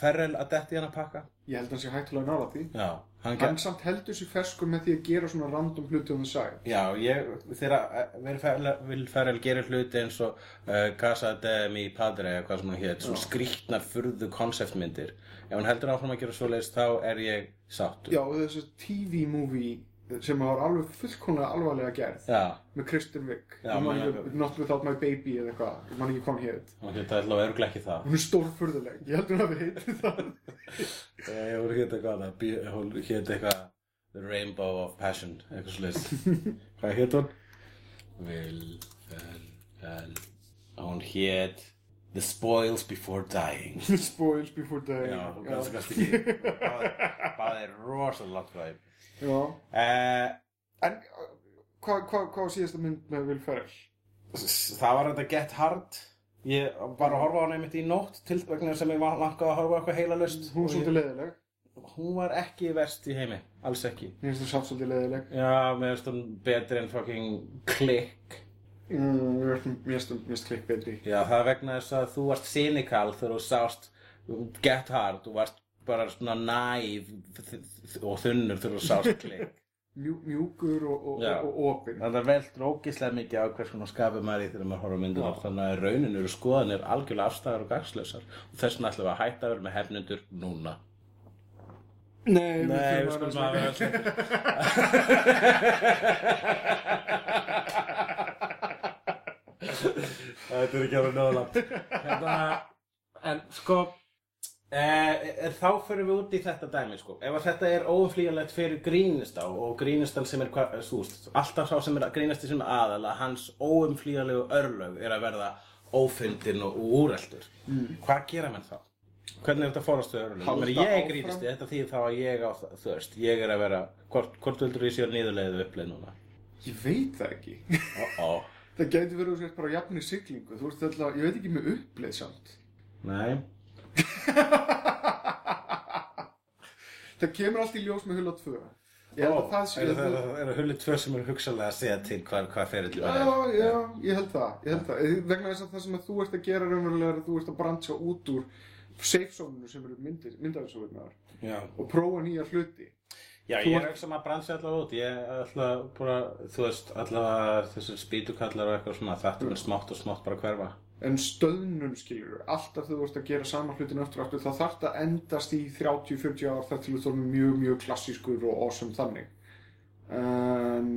Ferrell að detti hann að pakka? Ég held að hann sé hættulega nála því. Já, hann, Hann samt heldur sér ferskur með því að gera svona random hluti on the side. Já, ég, þegar Will Ferrell, gerir hluti eins og uh, Casa de mi Padre eða hvað sem hann hétt, svona skrýtnar furðu konceptmyndir. Ef hann heldur áfram að gera svoleiðis þá er ég sáttur. Já, og þessi TV-movie sem var alveg fullkomlega alvarlega gerð Já, með Kristen Wiig. Not Without My Baby eða eitthvað. Ég man ekki hann hétt. hann geta alltaf örglega ekki það. Hún er stórfurðuleg. Ég heldur hún hafi heitið það. Ég voru hétt eitthvað hún hétt eitthvað The Rainbow of Passion, eitthvað svoleiðis. hvað hétt hún? Will Ferrell, hún hétt The Spoils Before Dying. Spoils Before Dying. Já, hún kannski ekki. Það er rosalega langt. Já. Uh, En hvað hva, hva var síðasta mynd með Will Ferrell? það var þetta Get Hard ég var að horfa á hana einmitt í nótt til vegna sem ég var langað að horfa á eitthvað heila löst Hún er svolítið leiðileg. hún var ekki verst í heimi alls ekki Mér finnst það samt svolítið leiðileg. já, mér finnst hún betri en fucking klikk Mm, mér finnst- klikk betri. já, það vegna þess að þú varst cynical þegar þú sást Get Hard þú varst bara svona næf og þunnur sást klikk Mjú, mjúkur og, og, Já. og, opinn. Það er vel drókislega mikið á hvers konar skapi maður í þegar maður horfa myndunar þannig að raunin eru skoðanir algjörlega afstæðar og gagslausar og þess vegna ætlum við að hætta að vera með hefnendur núna. Nei, Nei, við skulum að vera Þetta er ekki alveg nóðlangt Hérna, en sko e, þá fyrir við út í þetta dæmi sko. ef þetta er óumflýjanlegt fyrir grínistá og grínistan sem er hva- þú veist, alltaf sá sem er grínasti sem aðal að hans óumflýjanlegu örlög er að verða ófundin og, úreldur mm. hvað gera menn þá? Hvernig er þetta fórast við örlög? Ég, ég er áfram. grínisti, þetta þýðir þá að ég á það, þú veist, ég er að vera hvort, hvort vildur ég sé að niðurleiðu uppleið núna? Ég veit það ekki. Ó, ó, það gæti verið þú sért bara jafn í siglingu. Þú veist Það kemur allt í ljós með hulla 2. Ég held að það sé... Er það er hulli tvö sem er hugsalega að segja til hvað, hvað fyrir til Já, já, ég held það, ég held það. Eh, Vegna þess að það sem að þú ert að gera raunverulega er að þú ert að brancha út úr safe zone sem eru Já, og prófa nýja hluti. já ég er ekki sem að bransi allavega út Ég er alltaf bara, þú veist, allavega þessir spýtukallar og eitthvað svona Þetta er smátt og smátt bara hverfa En stöðnun skilur, alltaf þú ert að gera sama hlutin aftur og aftur, þá þarf það að endast í 30-40 ár þar til þú þorðum mjög, mjög klassískur og awesome þannig. En,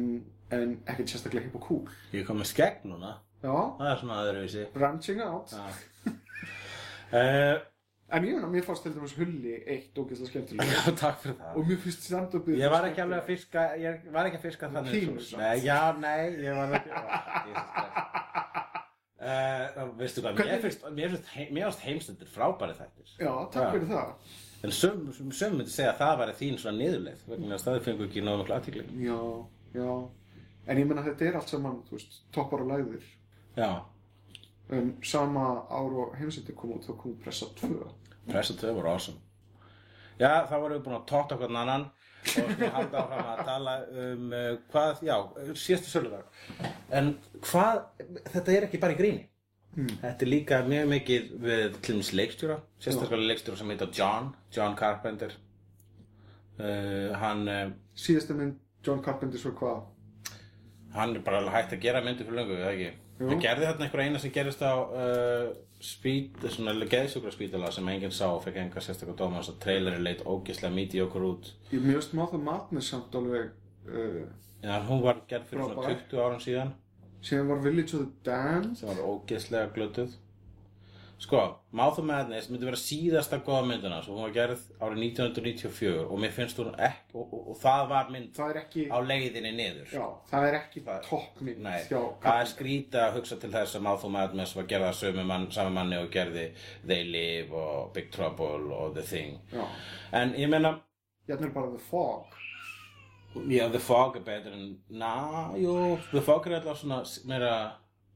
en ekkert sérstaklega hipp og cool. Ég kom með skegg núna, Já, það er svona öðruvísi branching out. Uh, En ég mér fannst til dæmis hulli eitt ógeðslega skemmtilega. Já, takk fyrir það og mér finnst stand-upið... Ég var ekki alveg að fiska, ég var ekki að fiska þannig. Nei, já, nei, ég var ekki Christ. uh, Veistu hvað, mér finnst, heim, heimstendur frábæri þættir Já, takk fyrir það. En söm, söm myndi segja að það væri þín svona niðurleið vegna að staði fengur ekki náðu miklu aðtíkli. Já, já. En ég meina þetta er allt saman, þú veist, toppar og lægðir. Já, En sama ár og heimsendi kom út, þá kom pressa 2. Pressa 2 voru awesome. Já, þá vorum við búin að tóta okkur annan og svona halda áfram að tala um uh, hvað, já, síðastu söludag. En hvað, þetta er ekki bara í gríni. Þetta er líka mjög mikið við dæmis leikstjóra, sérstaklega leikstjóra sem heitir John, John Carpenter. Uh, hann, uh, Síðasta mynd John Carpenter svo hvað? hann er bara hægt að gera myndi fyrir löngu, eða ekki? Hann gerði þarna einhver eina sem gerist á geðsjúkra spítala sem enginn sá og fekk enga sérstaklega dóma þess að traileri leit ógislega míti okkur út. Ég mjögst má það matnið samt alveg, uh, Já, hún var gerð fyrir svona Frábær. 20 árum síðan síðan var Village of the Damned. sem var ógeðslega glötuð. Sko, Mouth of Madness myndi vera síðasta góða myndina svo hún var gerð árið 1994 og mér finnst hún ekki, og, og, og það var mynd Það ekki, á leiðinni niður. já, það er ekki toppmynd Nei, hjá það er skrítið að hugsa til þess að Mouth of Madness var gerða sömu mann, sami manni og gerði They Live og Big Trouble og The Thing. Já, En ég meina, hérna er bara The Fog. já, The Fog er betur en, na, jú, The Fog er alltaf svona meira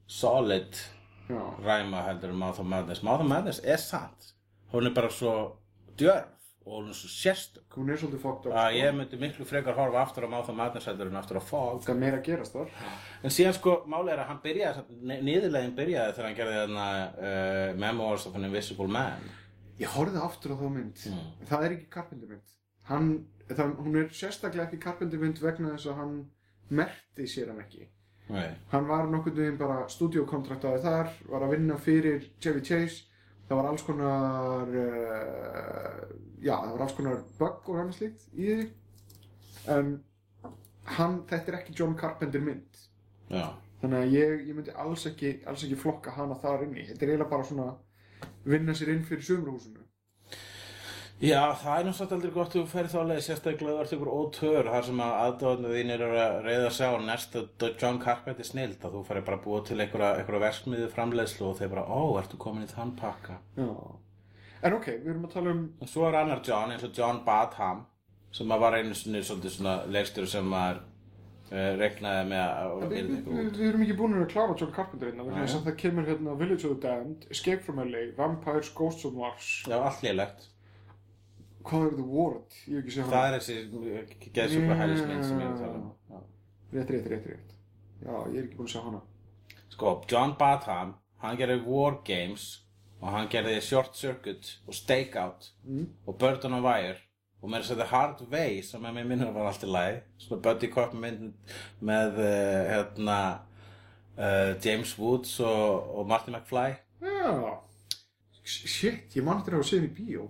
solid Já, ræma heldur en Mouth of Madness. Mouth of Madness er satt. Hún er bara svo djörf og hún er svo sérstök. hún er svolítið fucked up. Að sko. ég myndi miklu frekar horfa aftur á Mouth of Madness heldur en aftur á Fog. Það er meira að gerast þar. En síðan sko, máli er að hann byrjaði, niðurlegin byrjaði þegar hann gerði þarna uh, Memoirs of an Invisible Man. Ég horfði aftur á þá mynd. Mm. Það er ekki Carpenter mynd. Hann, það, hún er sérstaklega ekki Carpenter mynd vegna þess að hann merti sér hann ekki. Nei. Hann var nokkurn veginn bara stúdíokontraktaði þar, var að vinna fyrir Chevy Chase. Það var alls konar, uh, já, það var alls konar bug og hann slíkt í því. En hann, þetta er ekki John Carpenter mynd. Já. Þannig að ég, ég myndi alls ekki, alls ekki flokka hana þar inni. Þetta er eiginlega bara svona vinna sér inn fyrir sömurhúsinu. Já, það er satt aldrei gott að þú ferð þá leið sérstaklega þú ert ykkur ótör þar sem að aðdóðinu þín eru að reyða að sjá næsta John Carpenter snild að þú færi bara að búa til einhverja, verksmiðu framleiðslu og þeir bara, ó, ertu komin í þann pakka? Já. En ok, við erum að tala um, og svo er annar John eins og John Badham sem að var einu svolítið svona leikstjóri sem maður uh, regnaði með að við, við, út. við erum ekki búin að klára John Carpenter hérna, Já, þess að það kemur hérna Village of the Damned, Escape from LA, Vampires, Ghosts of Mars, Já, allt lélegt hvað er The Ward? Ég hef ekki séð Það er þessi geðsjúkla hælismynd sem ég er að tala um. Rétt, rétt, rétt, rétt. Já, ég er ekki búin að sjá hana. Sko, John Badham, hann gerði War Games og hann gerði Short Circuit og Stakeout Mm. og Bird on a Wire og með þess að The Hard Way sem að mér minnur var allt í lagi svona Buddy Cop mynd með uh, hérna uh, James Woods og, og Marty McFly Já. Shit, ég man eftir að hafa séð henni í bíó.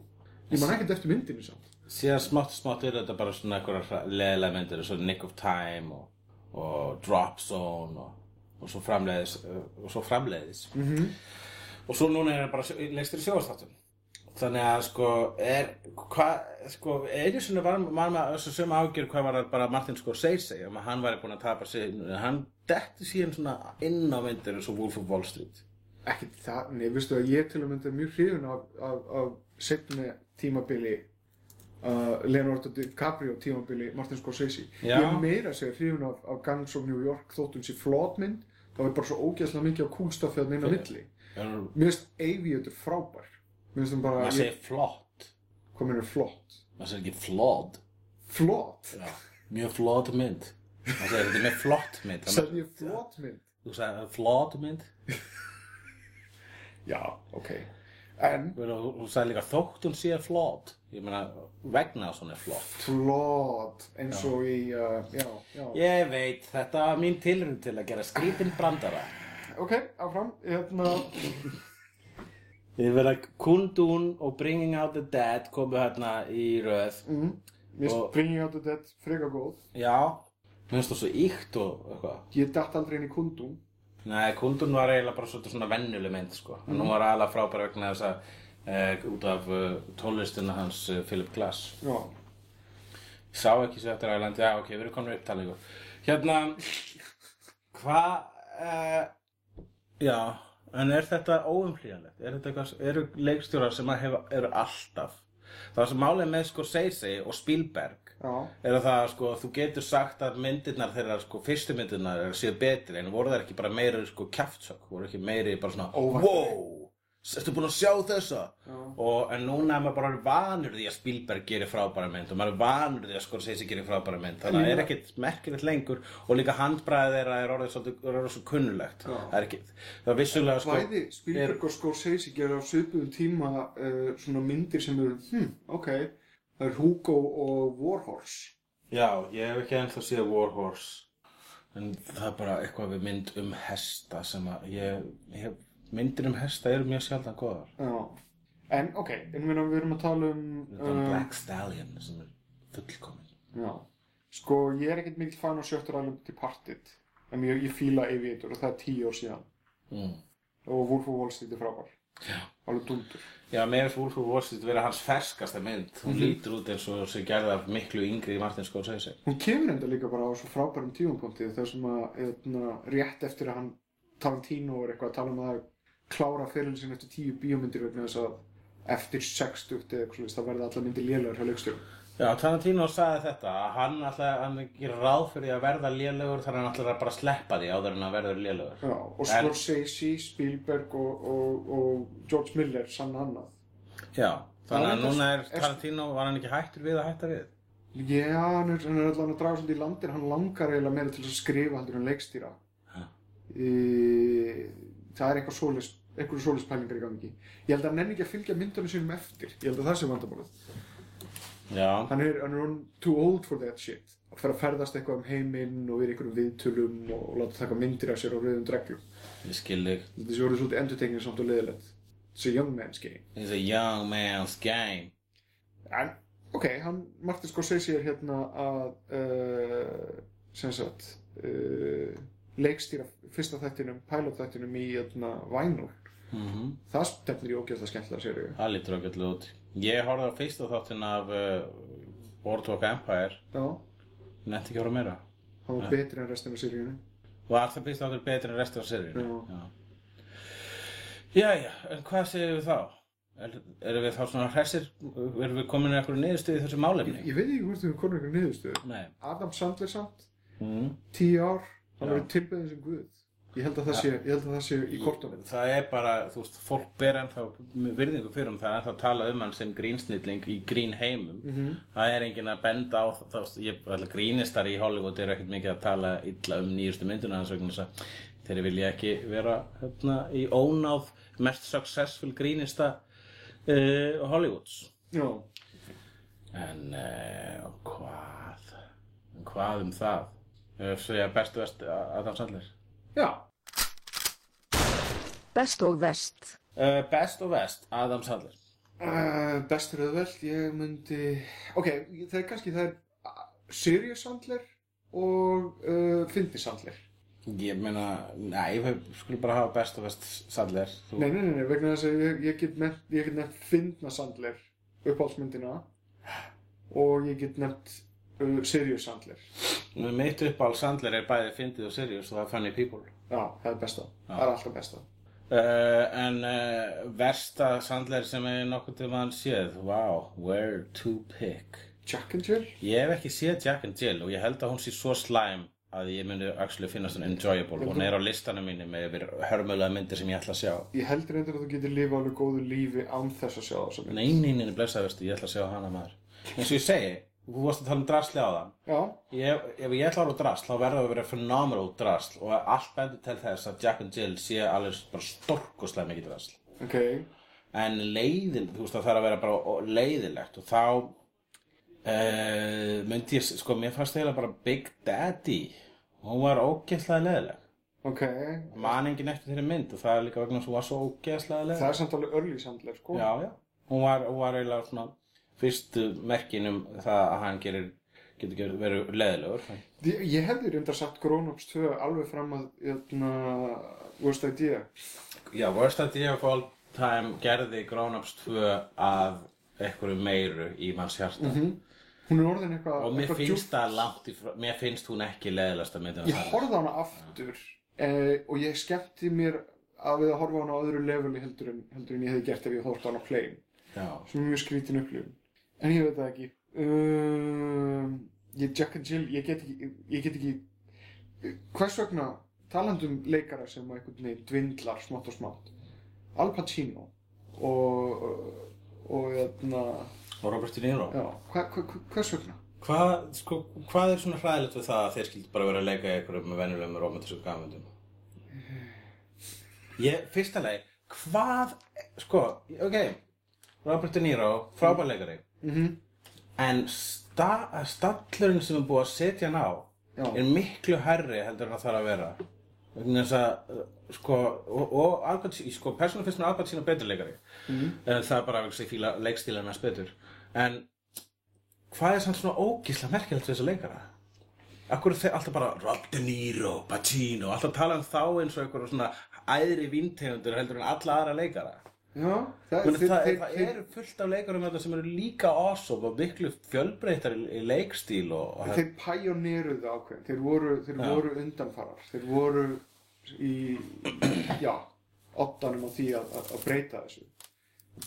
Ég man ekkert eftir myndinu samt. síðan smátt smátt er þetta bara svona einhverjar leðilega myndir svo Nick of Time og, og Drop Zone og, og svo framleiðis uh, og svo framleiðis. Mm og svo núna er það bara legstur í sjóastáttum þannig að sko er hvað sko einu sinni var maður þessu sem ágjör hvað var bara Martin Scorsese um að hann væri búinn að tapa sig hann detti síðan svona inn á myndir eins og Wolf of Wall Street. Ekki það, nei, veistu að ég til að mynda mjög hrifin af, af, af setni tímabili uh, Leonardo DiCaprio tímabili Martin Scorsese. Já. Ég meira segja hrifin af, af Gangs of New York þóttum sér flotmynd. Það var bara svo ógeðslega mikið á kúlstafið að neina milli. Mér finnst Aviator frábær. Mér finnst það bara, maður segir flott hvað mér er flott? maður segir ekki flawed Flott? Já. mjög flott mynd maður segir þetta er mjög flott mynd Þannig- Sæði ég flott mynd? þú sagði flott mynd Já, ok. En þú sagði líka þótt hún sé flott ég meina vegna þess að hún er flott flott eins og í, uh, já, já. ég veit þetta var mín tilrund til að gera skrítin brandara Ok, áfram, hérna, Við verða Kundun og Bringing Out the Dead komu hérna í röð. mm, mér finnst Bringing Out the Dead freka góð. Já, mér finnst það svo íkt og eitthvað. Ég datt aldrei inn í kundum. Nei, Kundun var eiginlega bara svona vennuleg mynd, sko. En hún var aðalega frábæra vegna þess að uh, út af uh, tónlistina hans uh, Philip Glass. Já, Ég sá ekki sér eftir Æland, já, ok, við erum komin upptalíku. Hérna, hvað, já, en er þetta óumhlýjanlegt? Er þetta eitthvað, eru leikstjórar sem að hefa, eru alltaf, það sem málið með Scorsese og Spielberg Er að það sko, þú getur sagt að myndirnar þeirra sko, fyrstu myndirnar séu betri en voru það ekki bara meiri sko kjaftsök, voru ekki meiri bara svona Óvæntar. wow, ertu búin að sjá þessa? Og en núna er maður bara vanur því að Spielberg gerir frábæra mynd og maður er vanur því að Scorsese gerir frábæra mynd. Þannig að það er ekkit merkilegt lengur og líka handbræðið þeirra er orðið svolítið er kunnulegt það er ekki, það er vissulega sko bæði Spielberg og Scorsese gera á svipuðum tíma uh, svona myndir sem eru, hm, ok, það er Hugo og Warhorse. Já, ég hef ekki ennþá séð Warhorse en það er bara eitthvað við mynd um hesta sem að ég, ég myndir um hesta eru mjög sjaldan góðar Já. En, ok, en við erum, við erum að tala um... um, Black Stallion sem er fullkomin Já. Sko, ég er ekkert mikill fan á Shutter Island Departed, en ég, ég fíla Aviator og það er tíu ár síðan. mm. Og Wolf of Wall Street er frábær. Alveg dundur. Já, mér finnst Wolf of Wall Street vera hans ferskasta mynd hún lítur út eins og sem gerði af miklu yngri í Martin Scorsese Hún kemur enda líka bara á svo frábærum tímapunkti þar sem að, eðna, rétt eftir að hann Tarantino er eitthvað að tala um að klára fyrirlin sin eftir tíu bíómyndir vegna þess að eftir 60 eða eitthvað svoleiðis, það verða allar myndir lélegar hjá leikstjórum. Já, Tarantino sagði þetta að hann alltaf, hann gerir ráð fyrir að verða lélegur þar hann alltaf bara að sleppa því áður en að verður lélegur Já, og Scorsese, Spielberg og, og, og George Miller sann annað. Já, þannig að er núna er Tarantino, var hann ekki hættur við að hætta við? Já, hann er, hann er allan að draga svolítið í landin, hann langar eiginlega meira til að skrifa heldur en leikstýra. E, það er eitthvað svoleiðis, eitthvað svoleiðis pælingar í gangi. Ég held að hann nenni ekki að fylgja myndunum sínum eftir. Ég held að það sé vandamálið. Já, Hann er, hann er too old for that shit. Að fara að ferðast eitthvað um heiminn og vera í einhverjum viðtölum og láta taka myndir af sér á rauðum dreglum. ég skil þig sé orðið svolítið enduteknir samt og leðilegt. It's a young man's game. It's a young man's game En, ok, hann, Martin Scorsese er hérna að, uh, sem sagt, uh, leikstýra fyrsta þættinum, pilot þættinum í hérna, Vinyl. mm Það stefnir í ógeðslega skemmtilega séri. Það lítur ágætlega út Ég horfði á fyrsta þáttin af uh, Boardwalk Empire Já, Nefndi ekki að horfa meira hann var betri en restina af seríunni. Var það fyrsta þáttur betri en restur af seríunni? Já. Jæja, en hvað segir við þá? Er, erum við þá svona hressir? Erum við komin í eitthvað niðurstöð í þessu málefni? Ég veit ekki hvort við komum ykkur niðurstöðu. Nei Adam Sandler samt, mm. tíu ár, hann Já. verður tilbeðin sem guð. Ég held að það sé, ég held að það sé í kortunum. Það er bara, þú veist, fólk ber ennþá virðingu fyrir um það ennþá að tala um hann sem grínsnilling í grín heimum. Mhm. það er enginn að benda á það, ég, alltaf grínistar í Hollywood eru ekkert mikið að tala illa um nýjustu mynduna hans vegna þess að þeir vilja ekki vera hérna í ónáð mest successful grínista uh, Hollywoods. Já, en uh, hvað? Hvað um það? Við segja bestu vest Adam Sandler. Já, Best og vest. uh, best og vest Adam Sandler. Uh, bestur auðveld, ég myndi ok, það er kannski það er uh, Sirius Sandler og uh, Fyndi Sandler. Ég meina, nei, við skulum bara hafa best og vest Sandler. Þú- nei, nei, nei, nei, vegna þess að ég, ég get nefnt ég get nefnt Fyndna Sandler uppáhaldsmyndina og ég get nefnt uh, Sirius Sandler. Mitt uppál Sandler er bæði fyndið og serious og það er funny people. Já, það er besta, það er alltaf besta uh, En uh, versta Sandler sem ég nokkuð til maður séð. Wow, where to pick? Jack and Jill? Ég hef ekki séð Jack and Jill og ég held að hún sé svo slæm að ég myndi actually finnast hún enjoyable. Hún er á listanum mínu með yfir hörmulega myndir sem ég ætla að sjá. Ég heldur endur að þú getur lifa alveg góðu lífi án þess að sjá það Nei, nei, nei, blessaði vestu, ég ætla að sjá hana maður. Eins og ég segi, þú varst að tala um drasli á það já, Ég, ef ég ætla að á drasl, þá verður það að vera phenomenal drasl og allt bendur til þess að Jack and Jill sé alveg bara storkoslega mikið drasl. ok En leiðin, þú veist það þarf að vera bara leiðilegt og þá uh, myndi ég, sko, mér fannst eiginlega bara Big Daddy, hún var ógeðslega leiðileg. ok, Man enginn eftir þeirri mynd og það er líka vegna að hún var svo ógeðslega leiðileg. það er samt alveg early Sandler sko Já, já. Hún var, hún var eiginlega svona fyrstu merkin um það að hann gerir, getur verið leiðilegur. Ég, hefði reyndar sagt Grown Ups 2 alveg fram að jötna, Worst Idea. Já, Worst Idea of All Time gerði Ups 2 að einhverju meiru í manns hjarta. Hún er orðin eitthvað og mér eitthvað finnst það langt í frá, mér finnst hún ekki leðilegasta myndina Ég horfði hana aftur eh, og ég skemmti mér að við að horfa hana á öðru leveli heldur en, heldur en ég hefði gert ef ég horfði hana á plain Já, sem er mjög skrítin upplifun En ég veit það ekki. Um, ég Jack and Jill, ég get ekki, ég get ekki, hvers vegna talandum leikara sem einhvern veginn dvindlar smátt og smátt. Al Pacino og, og, hérna, Og Robert De Niro já, hva, hva, hvers vegna? Hvað, sko, hvað er svona hræðilegt við það að þeir skildi bara vera að leika einhverjum með venjulegum romantísku gafmyndum? Ég, fyrsta leið, hvað, sko, ok, Robert De Niro, frábær leikari, Mhm. en sta, stallurinn sem er búið að setja hann á Já. er miklu herri heldur en það þarf að vera. Að, uh, sko, og, og Al Pacino, sko, persónulega finnst mér Al Pacino betur leikari. En það er bara að ég fíla leikstílan hans betur. En hvað er samt svona ógísla merkilegt við þessa leikara? Akkur er alltaf bara Rob De Niro, Pacino, alltaf tala um þá eins og einhverjum svona æðri víntegundur heldur en alla aðra leikara. Já, það, það, það þeir, eru fullt af leikarum sem eru líka awesome og miklu fjölbreytar í, í leikstíl og, og þeir pæjóneruðu ákveðin, þeir voru, þeir voru undanfarar, þeir voru í, já, oddanum á því að, að, að breyta þessu.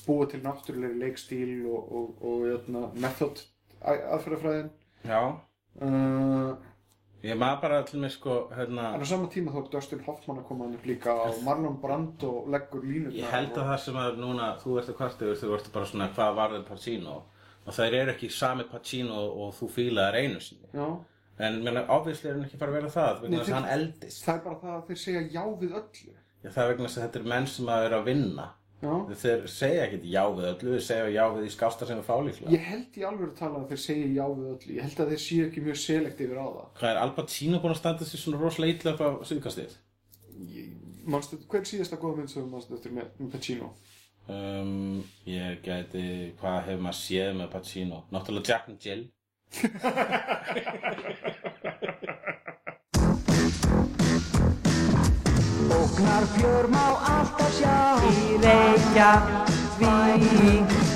Búa til náttúrulegri leikstíl og, og, og jötna, method aðferðafræðin. Já, Uh, ég maður bara til mig sko, en hérna, á sama tíma þó er Dustin Hoffman að koma hann upp líka og Marlon Brando leggur línutnar. ég held að það sem að núna, þú ert að kvartu, þú ert bara svona hvað varðið Pacino og það eru ekki sami Pacino og þú fílaðar einu sinni. Já, En menna, obviously er hann ekki fara að vera það, vegna þess að hann eldist. það er bara það að þeir segja já við öllu. Já, það er vegna þess að þetta er menn sem að eru að vinna. Já. Þeir segja ekkert já við öllu, þeir segja já við í skásta sem er fálíkla. Ég held í alveg að tala að þeir segja já við öllu. Ég held að þeir séu ekki mjög selektífir á það. Hvað er Al Pacino búin að standa sér svona rosalega illa upp á síðkastið? Hver er síðasta góða mynd sem þú manstu eftir með, með Pacino? Um, ég gæti, hvað hefur maður séð með Pacino? Náttúrulega Jack and Jill. Ógnar fjör má alltaf sjá. Í Reykjavík.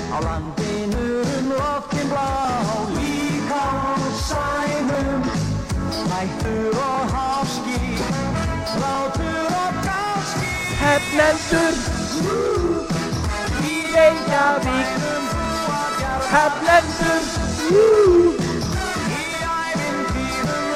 Á landinu um loftin blá. Líka á sænum. Hættur og háski. Látur og gáski. Hefnendur Í Reykjavík. Hefnendur Í ævintýrum